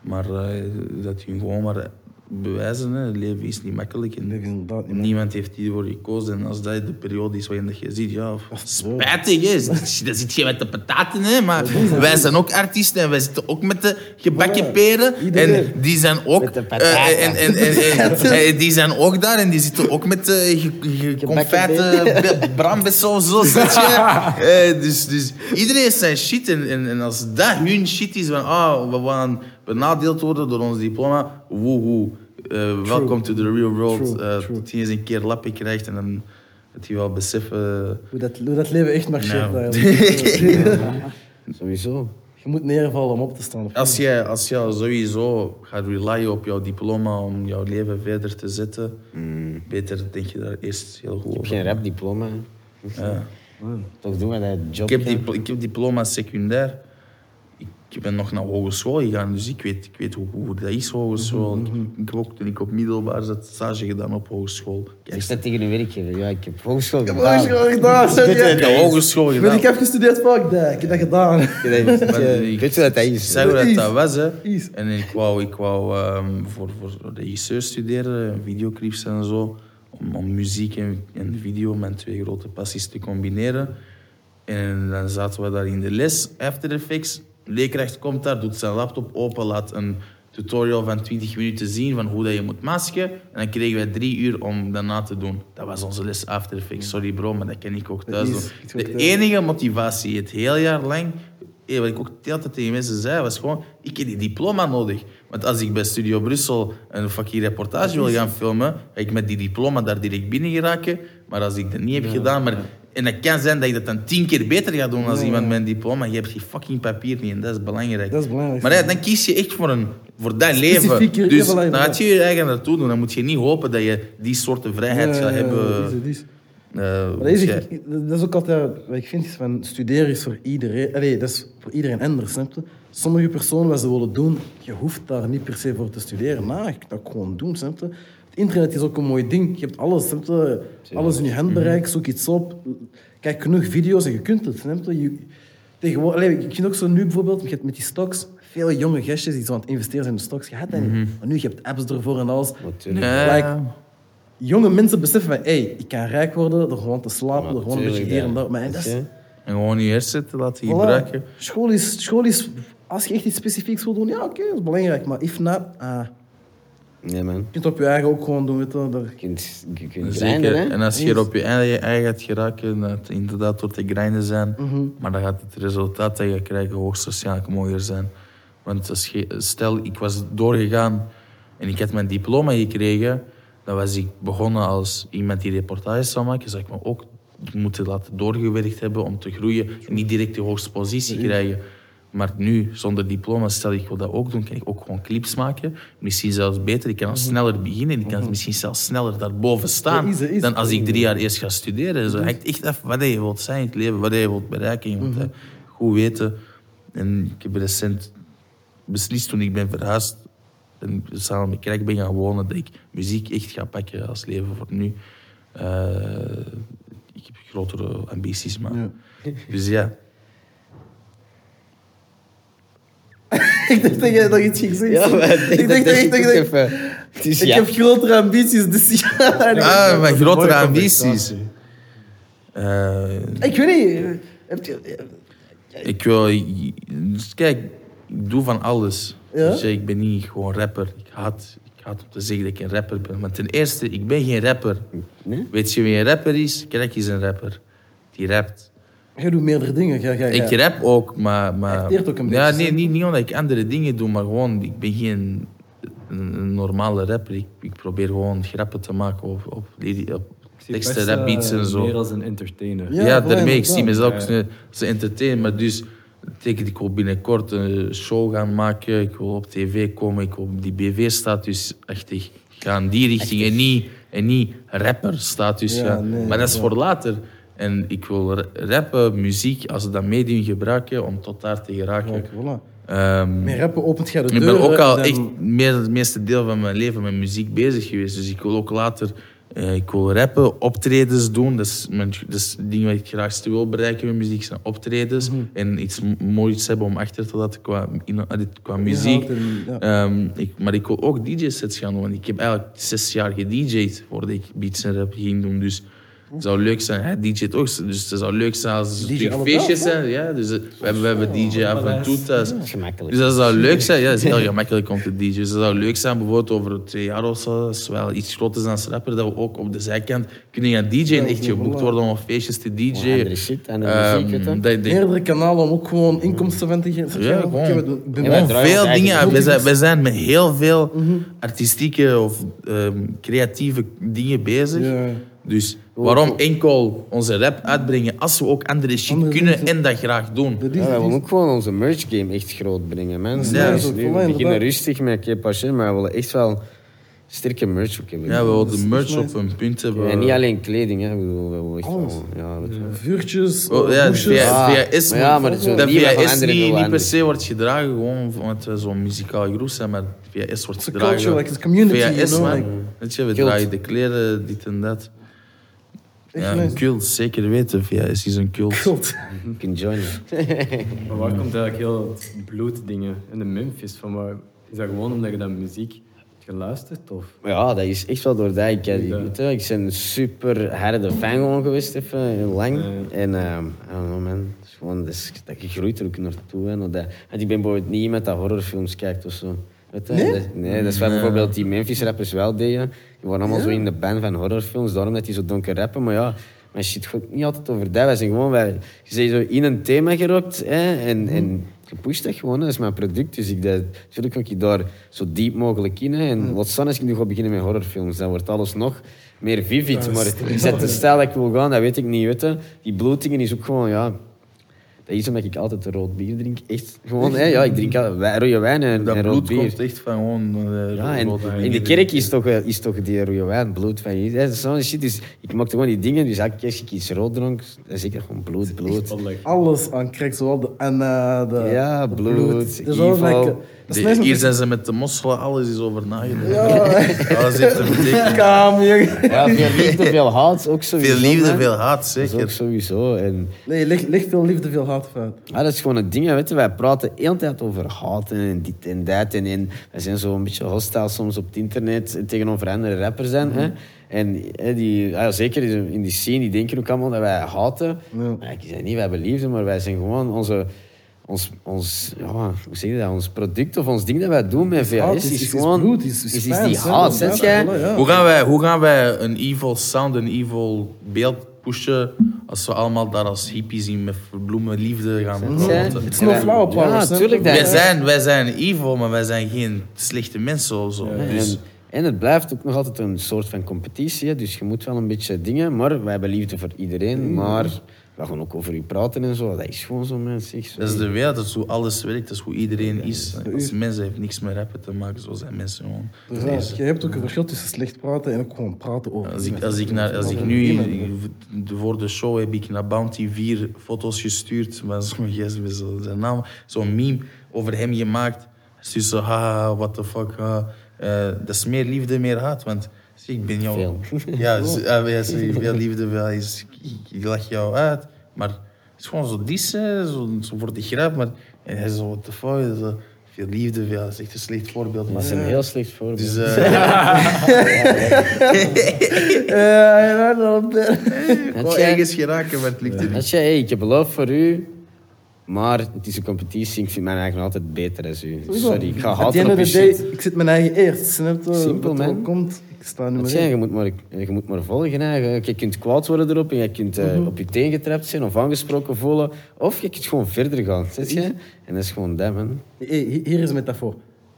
Maar eh, dat hun gewoon maar bewijzen. Hè. Het leven is niet makkelijk. En is Niemand heeft hiervoor gekozen. En als dat de periode is waarin dat je ziet, ja, is spijtig is. Dan zit je met de pataten, hè. Maar wij zijn ook artiesten en wij zitten ook met de gebakken peren. En die zijn ook... Met de eh, en, en, en, en- en die zijn ook daar en die zitten ook met de ge- ge- confijte brandbessaus, zo zit je. Eh, dus, dus iedereen heeft zijn shit. En, en, en als dat hun shit is, van ah, we gaan benadeeld worden door ons diploma, woehoe. Uh, welcome to the real world. True, Eh, true. Tot je eens een keer lappen krijgt en dan het je wel beseffen. Hoe dat, hoe dat leven echt marcheert Nou. Sowieso. Je moet neervallen om op te staan. Als je, als je sowieso gaat relyen op jouw diploma om jouw leven verder te zetten, beter denk je daar eerst heel goed Ik heb over. geen rapdiploma. Ja. Toch doen we dat job. Ik heb, dipl- ik heb diploma secundair. Ik ben nog naar hogeschool gegaan, dus ik weet, ik weet hoe, hoe dat is, hogeschool. ik, ik heb ook toen ik op middelbaar zat, stage gedaan op hogeschool. Ik sta tegen een werkgever. Ja, ik heb hogeschool Ik heb gedaan. hogeschool gedaan. zeg ik heb hogeschool gedaan. ik heb gestudeerd, fuck that. Ik heb dat gedaan. Ik weet je dat Ik is? hoe dat, dat was, hè. En ik wou, ik wou ehm, voor, voor regisseur studeren, videoclips en zo. Om, om muziek en, en video, mijn twee grote passies, te combineren. En dan zaten we daar in de les, After Effects. Leerkracht komt daar, doet zijn laptop open, laat een tutorial van 20 minuten zien van hoe dat je moet masken. En dan kregen wij drie uur om dat na te doen. Dat was onze les After Effects. Sorry bro, maar dat ken ik ook thuis is doen. De thuis- enige motivatie het heel jaar lang, eh, wat ik ook de hele tijd tegen mensen zei, was gewoon, ik heb die diploma nodig. Want als ik bij Studio Brussel een fucking reportage wil gaan filmen, ga ik met die diploma daar direct binnen geraken. Maar als ik dat niet heb gedaan, maar, en het kan zijn dat ik dat dan tien keer beter ga doen als Ja. iemand met een diploma, je hebt die fucking papier niet en dat is belangrijk. Dat is belangrijk. Maar ja, dan kies je echt voor, een, voor dat leven. Dus dan gaat je je eigen naartoe doen. Dan moet je niet hopen dat je die soorten vrijheid gaat hebben. is eh, Maar dat is, dat is ook altijd wat ik vind, is van studeren is voor iedereen. Allee, dat is voor iedereen anders. Snap je? Sommige personen wat ze willen doen, je hoeft daar niet per se voor te studeren. Nou, je kunt dat gewoon doen. Snap je? Het internet is ook een mooi ding. Je hebt alles, snap je? alles in je handbereik, zoek iets op. Kijk genoeg video's en je kunt het. Snap je? Je- Tegenwoordig, allee, ik vind ook zo nu bijvoorbeeld, je hebt met die stocks, veel jonge gastjes die zo aan het investeren zijn in de stocks. Je had dat niet. Maar nu, je hebt apps ervoor en alles. Natuurlijk. Ja. Like, jonge mensen beseffen van, hey, ik kan rijk worden door gewoon te slapen, door gewoon een beetje hier en daar. Maar dat is. En gewoon je hersenen te laten voilà. gebruiken. School is, school is, als je echt iets specifieks wil doen, ja, oké, dat is belangrijk. Maar if not, ah, Nee, man. je kunt het op je eigen ook gewoon doen. Weet je, Je kunt, je kunt Zeker. grinden, hè. En als je er op je eigen, eigen gaat geraken, dat het inderdaad door te grinden zijn. Mhm. Maar dan gaat het resultaat dat je krijgt hoogstwaarschijnlijk mooier zijn. Want als je, stel, ik was doorgegaan en ik had mijn diploma gekregen, dan was ik begonnen als iemand die reportages zou maken. Zou ik me ook moeten laten doorgewerkt hebben om te groeien en niet direct de hoogste positie krijgen. Maar nu, zonder diploma, stel ik wil dat ook doen, kan ik ook gewoon clips maken. Misschien zelfs beter, ik kan al sneller beginnen. Ik kan misschien zelfs sneller daarboven staan Ja, is is dan als ik drie jaar eerst ga studeren. Zo hangt echt af wat je wilt zijn in het leven, wat je wilt bereiken. Je moet dat goed weten. En ik heb recent beslist toen ik ben verhuisd en samen met Krijk ben gaan wonen, dat ik muziek echt ga pakken als leven voor nu. Eh, ik heb grotere ambities, maar... Ja. Dus ja. ik dacht dat jij nog iets ging zeggen. Ja, maar ik dacht dat ik ik even... Dus Ik ja. heb grotere ambities, dus ja. Ah, mijn grotere ambities. Eh, Ik weet niet. eh, Heb je, Ik wil... dus kijk, ik doe van alles. Ja? Dus ja, ik ben niet gewoon rapper. Ik haat, ik haat om te zeggen dat ik een rapper ben. Maar ten eerste, ik ben geen rapper. Nee? Weet je wie een rapper is? Krek is een rapper. Die rapt. Jij doet meerdere dingen. Jij, jij, Ik rap ook, maar... maar Acteert ook een ja, beetje, nee, hè? niet, niet omdat ik andere dingen doe, maar gewoon... Ik ben geen een, normale rapper. Ik, ik probeer gewoon grappen te maken op, op, op teksten, best, rapbeats eh, en zo. Meer als een entertainer. Ja, Ja, daarmee. Ik zie mezelf als een- als een entertainer. Maar dus betekent ik wil binnenkort een show gaan maken. Ik wil op tv komen. Ik wil op die BV-status echt ik ga in die richting. En niet, en niet rapper-status Ja, gaan. nee, maar dat is ja. voor later. En ik wil ra- rappen, muziek, als ze dat medium gebruiken om tot daar te geraken. Voilà. Ehm, Met rappen opent jij de ik deur. ben ook al dan- echt meer, het meeste deel van mijn leven met muziek bezig geweest. Dus ik wil ook later Eh, ik wil rappen, optredens doen. Dat is, mijn, dat is het ding wat ik graagste wil bereiken met muziek. Zijn optredens. En iets moois hebben om achter te laten qua, in, qua muziek. Inhoud en- ja. Ehm, ik, maar ik wil ook DJ-sets gaan doen. Want ik heb eigenlijk zes jaar gedJ'd voordat ik beats en rap ging doen. Dus het zou leuk zijn. Hij DJ't ook. Dus het zou leuk zijn als DJ natuurlijk feestjes zijn. Ja, dus eh, we hebben, we hebben DJ af en toe thuis. Dat is gemakkelijk. Dus dat zou leuk zijn. Ja, dat is heel gemakkelijk om te DJ'en. Dus dat zou leuk zijn, bijvoorbeeld over twee jaar of zo, als we wel iets groter zijn als rapper, dat we ook op de zijkant kunnen gaan DJ'en en echt geboekt worden om op feestjes te DJ'en. shit, je. dat- dat- Meerdere kanalen om ook gewoon inkomsten van te geven. Ja, gewoon. Wij veel dingen. We ding. zijn, we zijn met heel veel artistieke of ehm, creatieve dingen bezig. Ja. Dus waarom enkel onze rap uitbrengen als we ook andere shit Andere kunnen en dat graag doen? Dat is- Ja, wij dat willen is- ook gewoon onze merch game echt groot brengen, man. Ja, dat is nu, voor we beginnen inderdaad. rustig met Kepa maar we willen echt wel sterke merch ook hebben. Ja, we willen de is merch op een punt hebben. En niet alleen kleding, hè. We willen, we willen echt Alles. wel... Ja. Vuurtjes, Oh, ja, hoesjes. via, Ah, VHS, maar ja, maar zo dat niet van VHS andere niet, niet per se wordt gedragen, gewoon omdat we zo'n muzikale groep zijn, maar VHS wordt It's a gedragen. culture, like it's a community, VHS, you know, man. like- Weet je, we dragen de kleren, dit en dat. Ja, een cult, zeker weten. VHS is een cult. Cult. You can join. Maar waar komt eigenlijk heel het bloeddingen in de Memphis van? Waar, is dat gewoon omdat je dat muziek hebt geluisterd? Of? Ja, dat is echt wel door dat. Ik, ik, Ja. weet ik ben een super harde fan gewoon geweest, even, heel lang. Ja. En ehm I don't know, man. Het is gewoon, dat, is, dat je groeit er ook naartoe. Hè, naar dat. Want ik ben bijvoorbeeld niet iemand dat horrorfilms kijkt of zo. Weet je? Nee? Dat, nee, dat is wat bijvoorbeeld die Memphis-rappers wel deden. Die waren allemaal zo in de band van horrorfilms, daarom dat die zo donker rappen. Maar ja, maar shit gaat niet altijd over dat. Wij zijn gewoon, wij, je bent zo in een thema gerokt hè, en, en je pusht dat gewoon. hè. Dat is mijn product, dus ik, dat, natuurlijk kan ik daar zo diep mogelijk in. Hè. En wat staan als ik nu ga beginnen met horrorfilms, dan wordt alles nog meer vivid. Maar ik zet de stijl dat ik wil gaan, dat weet ik niet. Weet je. Die blootingen is ook gewoon, ja... Dat is omdat ik altijd rood bier drink. Echt gewoon, hè. Ja, ik drink altijd rode wijn en, Dat en rood bloed bier. komt echt van gewoon... eh, Ja, en rood wijn. in de kerk is toch, eh, is toch die rode wijn bloed van je. Dat is zo'n shit. Dus ik maakte gewoon die dingen. Dus elke keer als ik iets rood dronk, dan is ik gewoon bloed, bloed. Alles aan krijg, zowel de Anna, de Ja, de bloed, Dat hier zijn ze met de mosselen, alles is over nagedacht. Ja, Alles heeft een betekenis. jongen. Ja, veel liefde, veel haat, ook sowieso. Veel liefde, veel haat, Dat is ook zeker. sowieso. En, Nee, ligt, ligt veel liefde, veel haat uit. ja, dat is gewoon een ding, weet je. Wij praten de hele tijd over haat en dit en dat. En, en wij zijn zo een beetje hostile soms op het internet tegenover andere rappers. Zijn, hè. En hè, die, ja, zeker in die scene, die denken ook allemaal dat wij haten. Ja. Maar ik zeg niet, wij hebben liefde, maar wij zijn gewoon onze... Ons, ons, ja, hoe zeg je dat? Ons product of ons ding dat wij doen met VHS is, is- is gewoon... bloed, is- is is, is die haat, ja, jij? ja, ja. Hoe gaan, wij, hoe gaan wij een evil sound, een evil beeld pushen als we allemaal daar als hippies in met verbloemen liefde gaan praten? It's no flower power, Ja, tuurlijk. Dat, Wij zijn, wij zijn evil, maar wij zijn geen slechte mensen of zo. Dus, En, en het blijft ook nog altijd een soort van competitie. hè. Dus je moet wel een beetje dingen. Maar wij hebben liefde voor iedereen. Maar we gaan ook over u praten en zo. Dat is gewoon zo, mensen. Dat is de wereld, dat is hoe alles werkt, dat is hoe iedereen is. Als mensen heeft niks met rappen te maken, zo zijn mensen gewoon. Dus ja, je hebt ook een verschil tussen slecht praten en ook gewoon praten over. Als ik, als ik, naar, als ik nu, voor de show heb ik naar Bounty 4 foto's gestuurd met zo'n gast met zo- zijn naam, zo'n meme over hem gemaakt. Hij stuurt zo, haha, what the fuck. ha. Eh, dat is meer liefde, meer haat, want ik ben jou... Veel. Ja, z- ah, ja, veel liefde, veel, is, ik, lach jou uit, maar het is gewoon zo dissen, zo, zo voor de grap, maar hij is zo, what the fuck, zo, veel liefde, veel, dat is echt een slecht voorbeeld. Dat Maar, is een heel slecht voorbeeld. dus, eh, Ja, dat jij- ergens geraken, maar het lukt er niet. Jij, hey, ik heb beloof voor u. Maar het is een competitie. Ik vind mij eigenlijk altijd beter dan u. Sorry, ik ga end op je shit. ik zit mijn eigen eerst. Snap je? Simpel, man. komt, sta in. je, moet maar, je moet maar volgen. Hè. Je, je kunt kwaad worden erop en je kunt eh, op je teen getrapt zijn of aangesproken voelen. Of je kunt gewoon verder gaan. Zeg je? En dat is gewoon dat, man. Hey, hi- hier is een metafoor.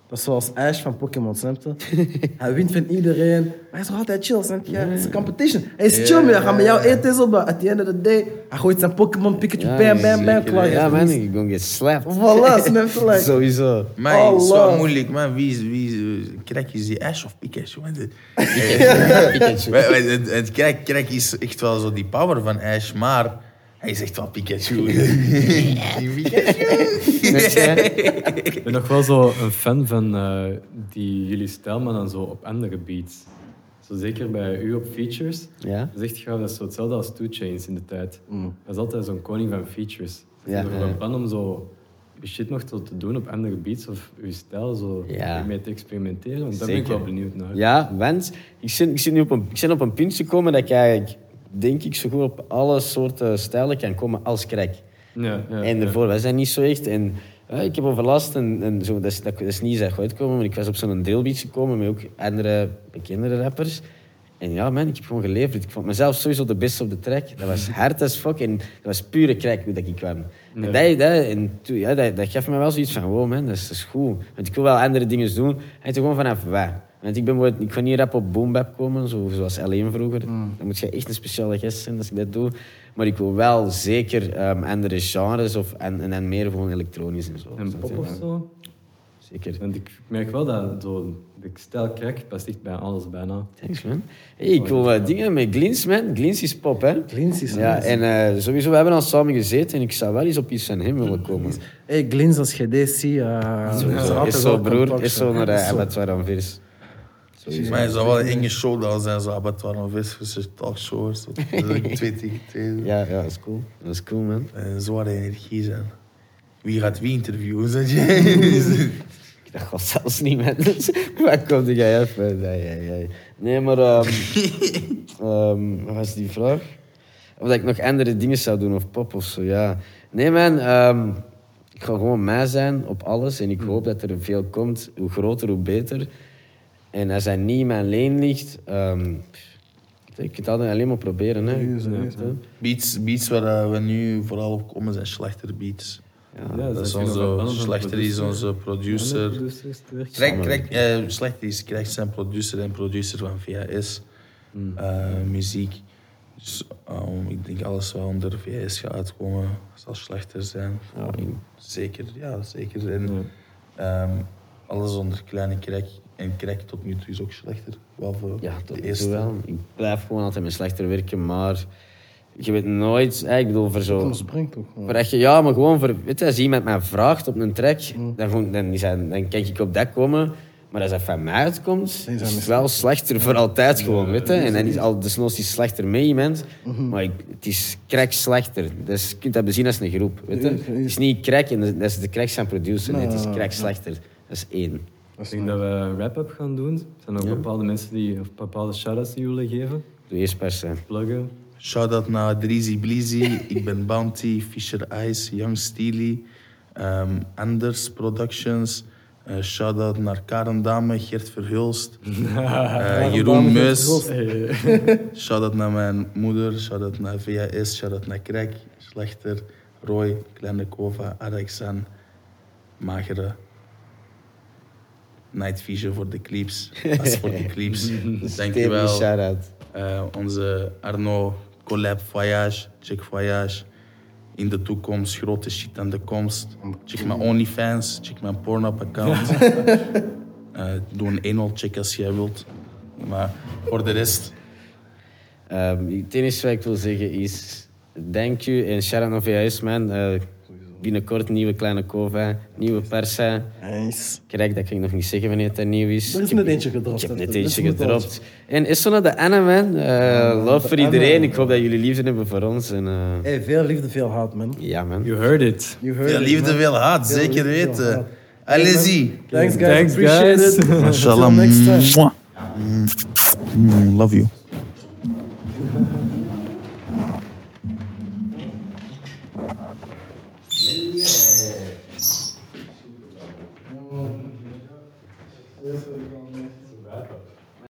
Dat is zoals Ash van Pokémon, snap je? Hij wint van iedereen, maar hij is altijd chill, snap je? Het is een competition. Hij is chill, maar hij gaat met jou eten zo, maar at the end of the day, hij gooit zijn Pokémon, Pikachu, Ja, bam, bam, bam, klaar. Ja, man, ik ben get slapped. Voilà, snap je? Sowieso. Maar het is wel moeilijk, man. Wie is, wie is, eh, Crack is die Ash of Pikachu? Pikachu. Het, het Crack, Crack is echt wel zo die power van Ash, maar hij is echt wel Pikachu. Ik ben nog wel zo een fan van eh, die jullie stijl, maar dan zo op andere beats. zo zeker bij u op features, Ja? zegt je, dat is zo hetzelfde als Two Chains in de tijd. Dat is altijd zo'n koning van features. Ja, Ja, er ja. een plan om zo shit nog zo te doen op andere beats of je stijl zo Ja. mee te experimenteren. Want daar ben ik wel benieuwd naar. Ja, want ik zit, ik zit nu op een, ik zit op een punt gekomen dat ik eigenlijk, denk ik, zo goed op alle soorten stijlen kan komen als crack. Ja, ja, en daarvoor, wij zijn niet zo echt. En ja, ik heb overlast en, en zo, dat, is, dat, dat is niet zo uitgekomen, maar ik was op zo'n drillbeat gekomen met ook andere bekendere rappers. En ja, man, ik heb gewoon geleverd. Ik vond mezelf sowieso de beste op de track. Dat was hard as fuck en dat was pure crack hoe dat ik kwam. En, dat, dat, en toen, ja, dat, dat gaf me wel zoiets van, wow man, dat is, dat is goed. Want ik wil wel andere dingen doen. En toen gewoon vanaf waar. Want ik, ben, ik ga niet rap op boom bap komen, zo, zoals L1 vroeger. Dan moet je echt een speciale gast zijn als ik dat doe. Maar ik wil wel zeker ehm, andere genres of, en, en, en meer gewoon elektronisch en zo. En pop of zo. Zeker. Want ik merk wel dat zo, de stijl crack past echt bij alles bijna. Thanks, man. Hey, ik wil eh, dingen met Glins, man. Glins is pop, hè? Glins is Ja, nice. en eh, sowieso, we hebben al samen gezeten en ik zou wel eens op iets van hem willen komen. Hey, Glins, als je deze ziet... eh, Sowieso. Is zo, broer. Is zo naar Is zo. abattoir aan vers. Maar het zou wel een enge show dat zijn, zo abattoir of vis, dus talkshow, zo. twee tegen twee. Ja, ja, dat is cool. Dat is cool, man. En zware energie zijn. Wie gaat wie interviewen, je? Dat gaat zelfs niet, man. Waar komt jij even? Nee, nee, nee. nee maar... ehm ehm, wat was die vraag? Of dat ik nog andere dingen zou doen, of pop of zo, ja. Nee, man. ehm, ik ga gewoon mij zijn op alles. En ik hoop dat er veel komt. Hoe groter, hoe beter. En als hij niet in mijn leen ligt... ehm, ik kan het altijd alleen maar proberen, hè. Ja. Beats, beats waar eh, we nu vooral op komen zijn slechter beats. Ja, dat is onze, slechter is producer. onze producer. Krek, krek, eh, slechter is krijgt zijn producer en producer van VHS eh, muziek. Dus um, ik denk alles wat onder VHS gaat uitkomen zal slechter zijn. Ja, Zeker, ja, zeker. En ehm, alles onder kleine krek. En krek tot nu toe is ook slechter. Wel voor Ja, de tot eerste. wel. Ik blijf gewoon altijd met slechter werken, maar je weet nooit... eh, Ik bedoel, voor zo... Kom, spring toch. als je, ja, maar gewoon voor... Weet je, als iemand mij vraagt op een track, dan, gewoon- dan, is hij- dan kijk ik op dat komen. Maar als dat van mij uitkomt, Dan is het wel slechter voor altijd gewoon, weet je. En dan is al desnoods is slechter met iemand, maar ik, het is crack slechter. Dus je kunt dat bezien als een groep, weet je. Het is niet crack en dat is de crack zijn producer, nee, het is crack slechter. Dat is één. Ik denk dat we een wrap-up gaan doen. Er zijn ook bepaalde mensen die, of bepaalde shout-outs die willen geven. Doe eerst per se. Pluggen. Shout-out naar Drizzy Blizzy, ik ben Bounty, Fisher Ice, Young Steely, ehm, Anders Productions. Eh shout-out naar Karen Dame, Gert Verhulst, eh, Jeroen Meus. Shout-out naar mijn moeder, shout-out naar VHS, shout-out naar Krek, Slechter, Roy, Kleine Kova, Arexan, Magere. Night Vision voor de clips. Dat is voor de clips. Dankjewel. Eh, onze Arno Collab Voyage, check Voyage. In de toekomst, grote shit aan de komst. Check mijn OnlyFans, check mijn Pornhub-account. Eh, doe een eenmaal check als jij wilt. Maar voor de rest, Ehm, het enige wat ik wil zeggen is... Dank u en shout-out naar VHS, man. Eh, binnenkort nieuwe kleine Kova, nieuwe persa. Nice. Kijk, dat kan ik nog niet zeggen wanneer het nieuw is. Er is net eentje gedropt, Ik heb net eentje gedropt. En is zo naar de Anne, man. Eh, love voor iedereen. Ik hoop dat jullie liefde hebben voor ons. En, eh, Hey, veel liefde, veel haat, man. ja, man. You heard it. You heard veel it, liefde, man. veel haat, Veel zeker liefde, veel weten. haat. Allez-y. Thanks, guys. Thanks, Appreciate guys. it. Mashallah. Until next time. Mwah. Mm, Love you.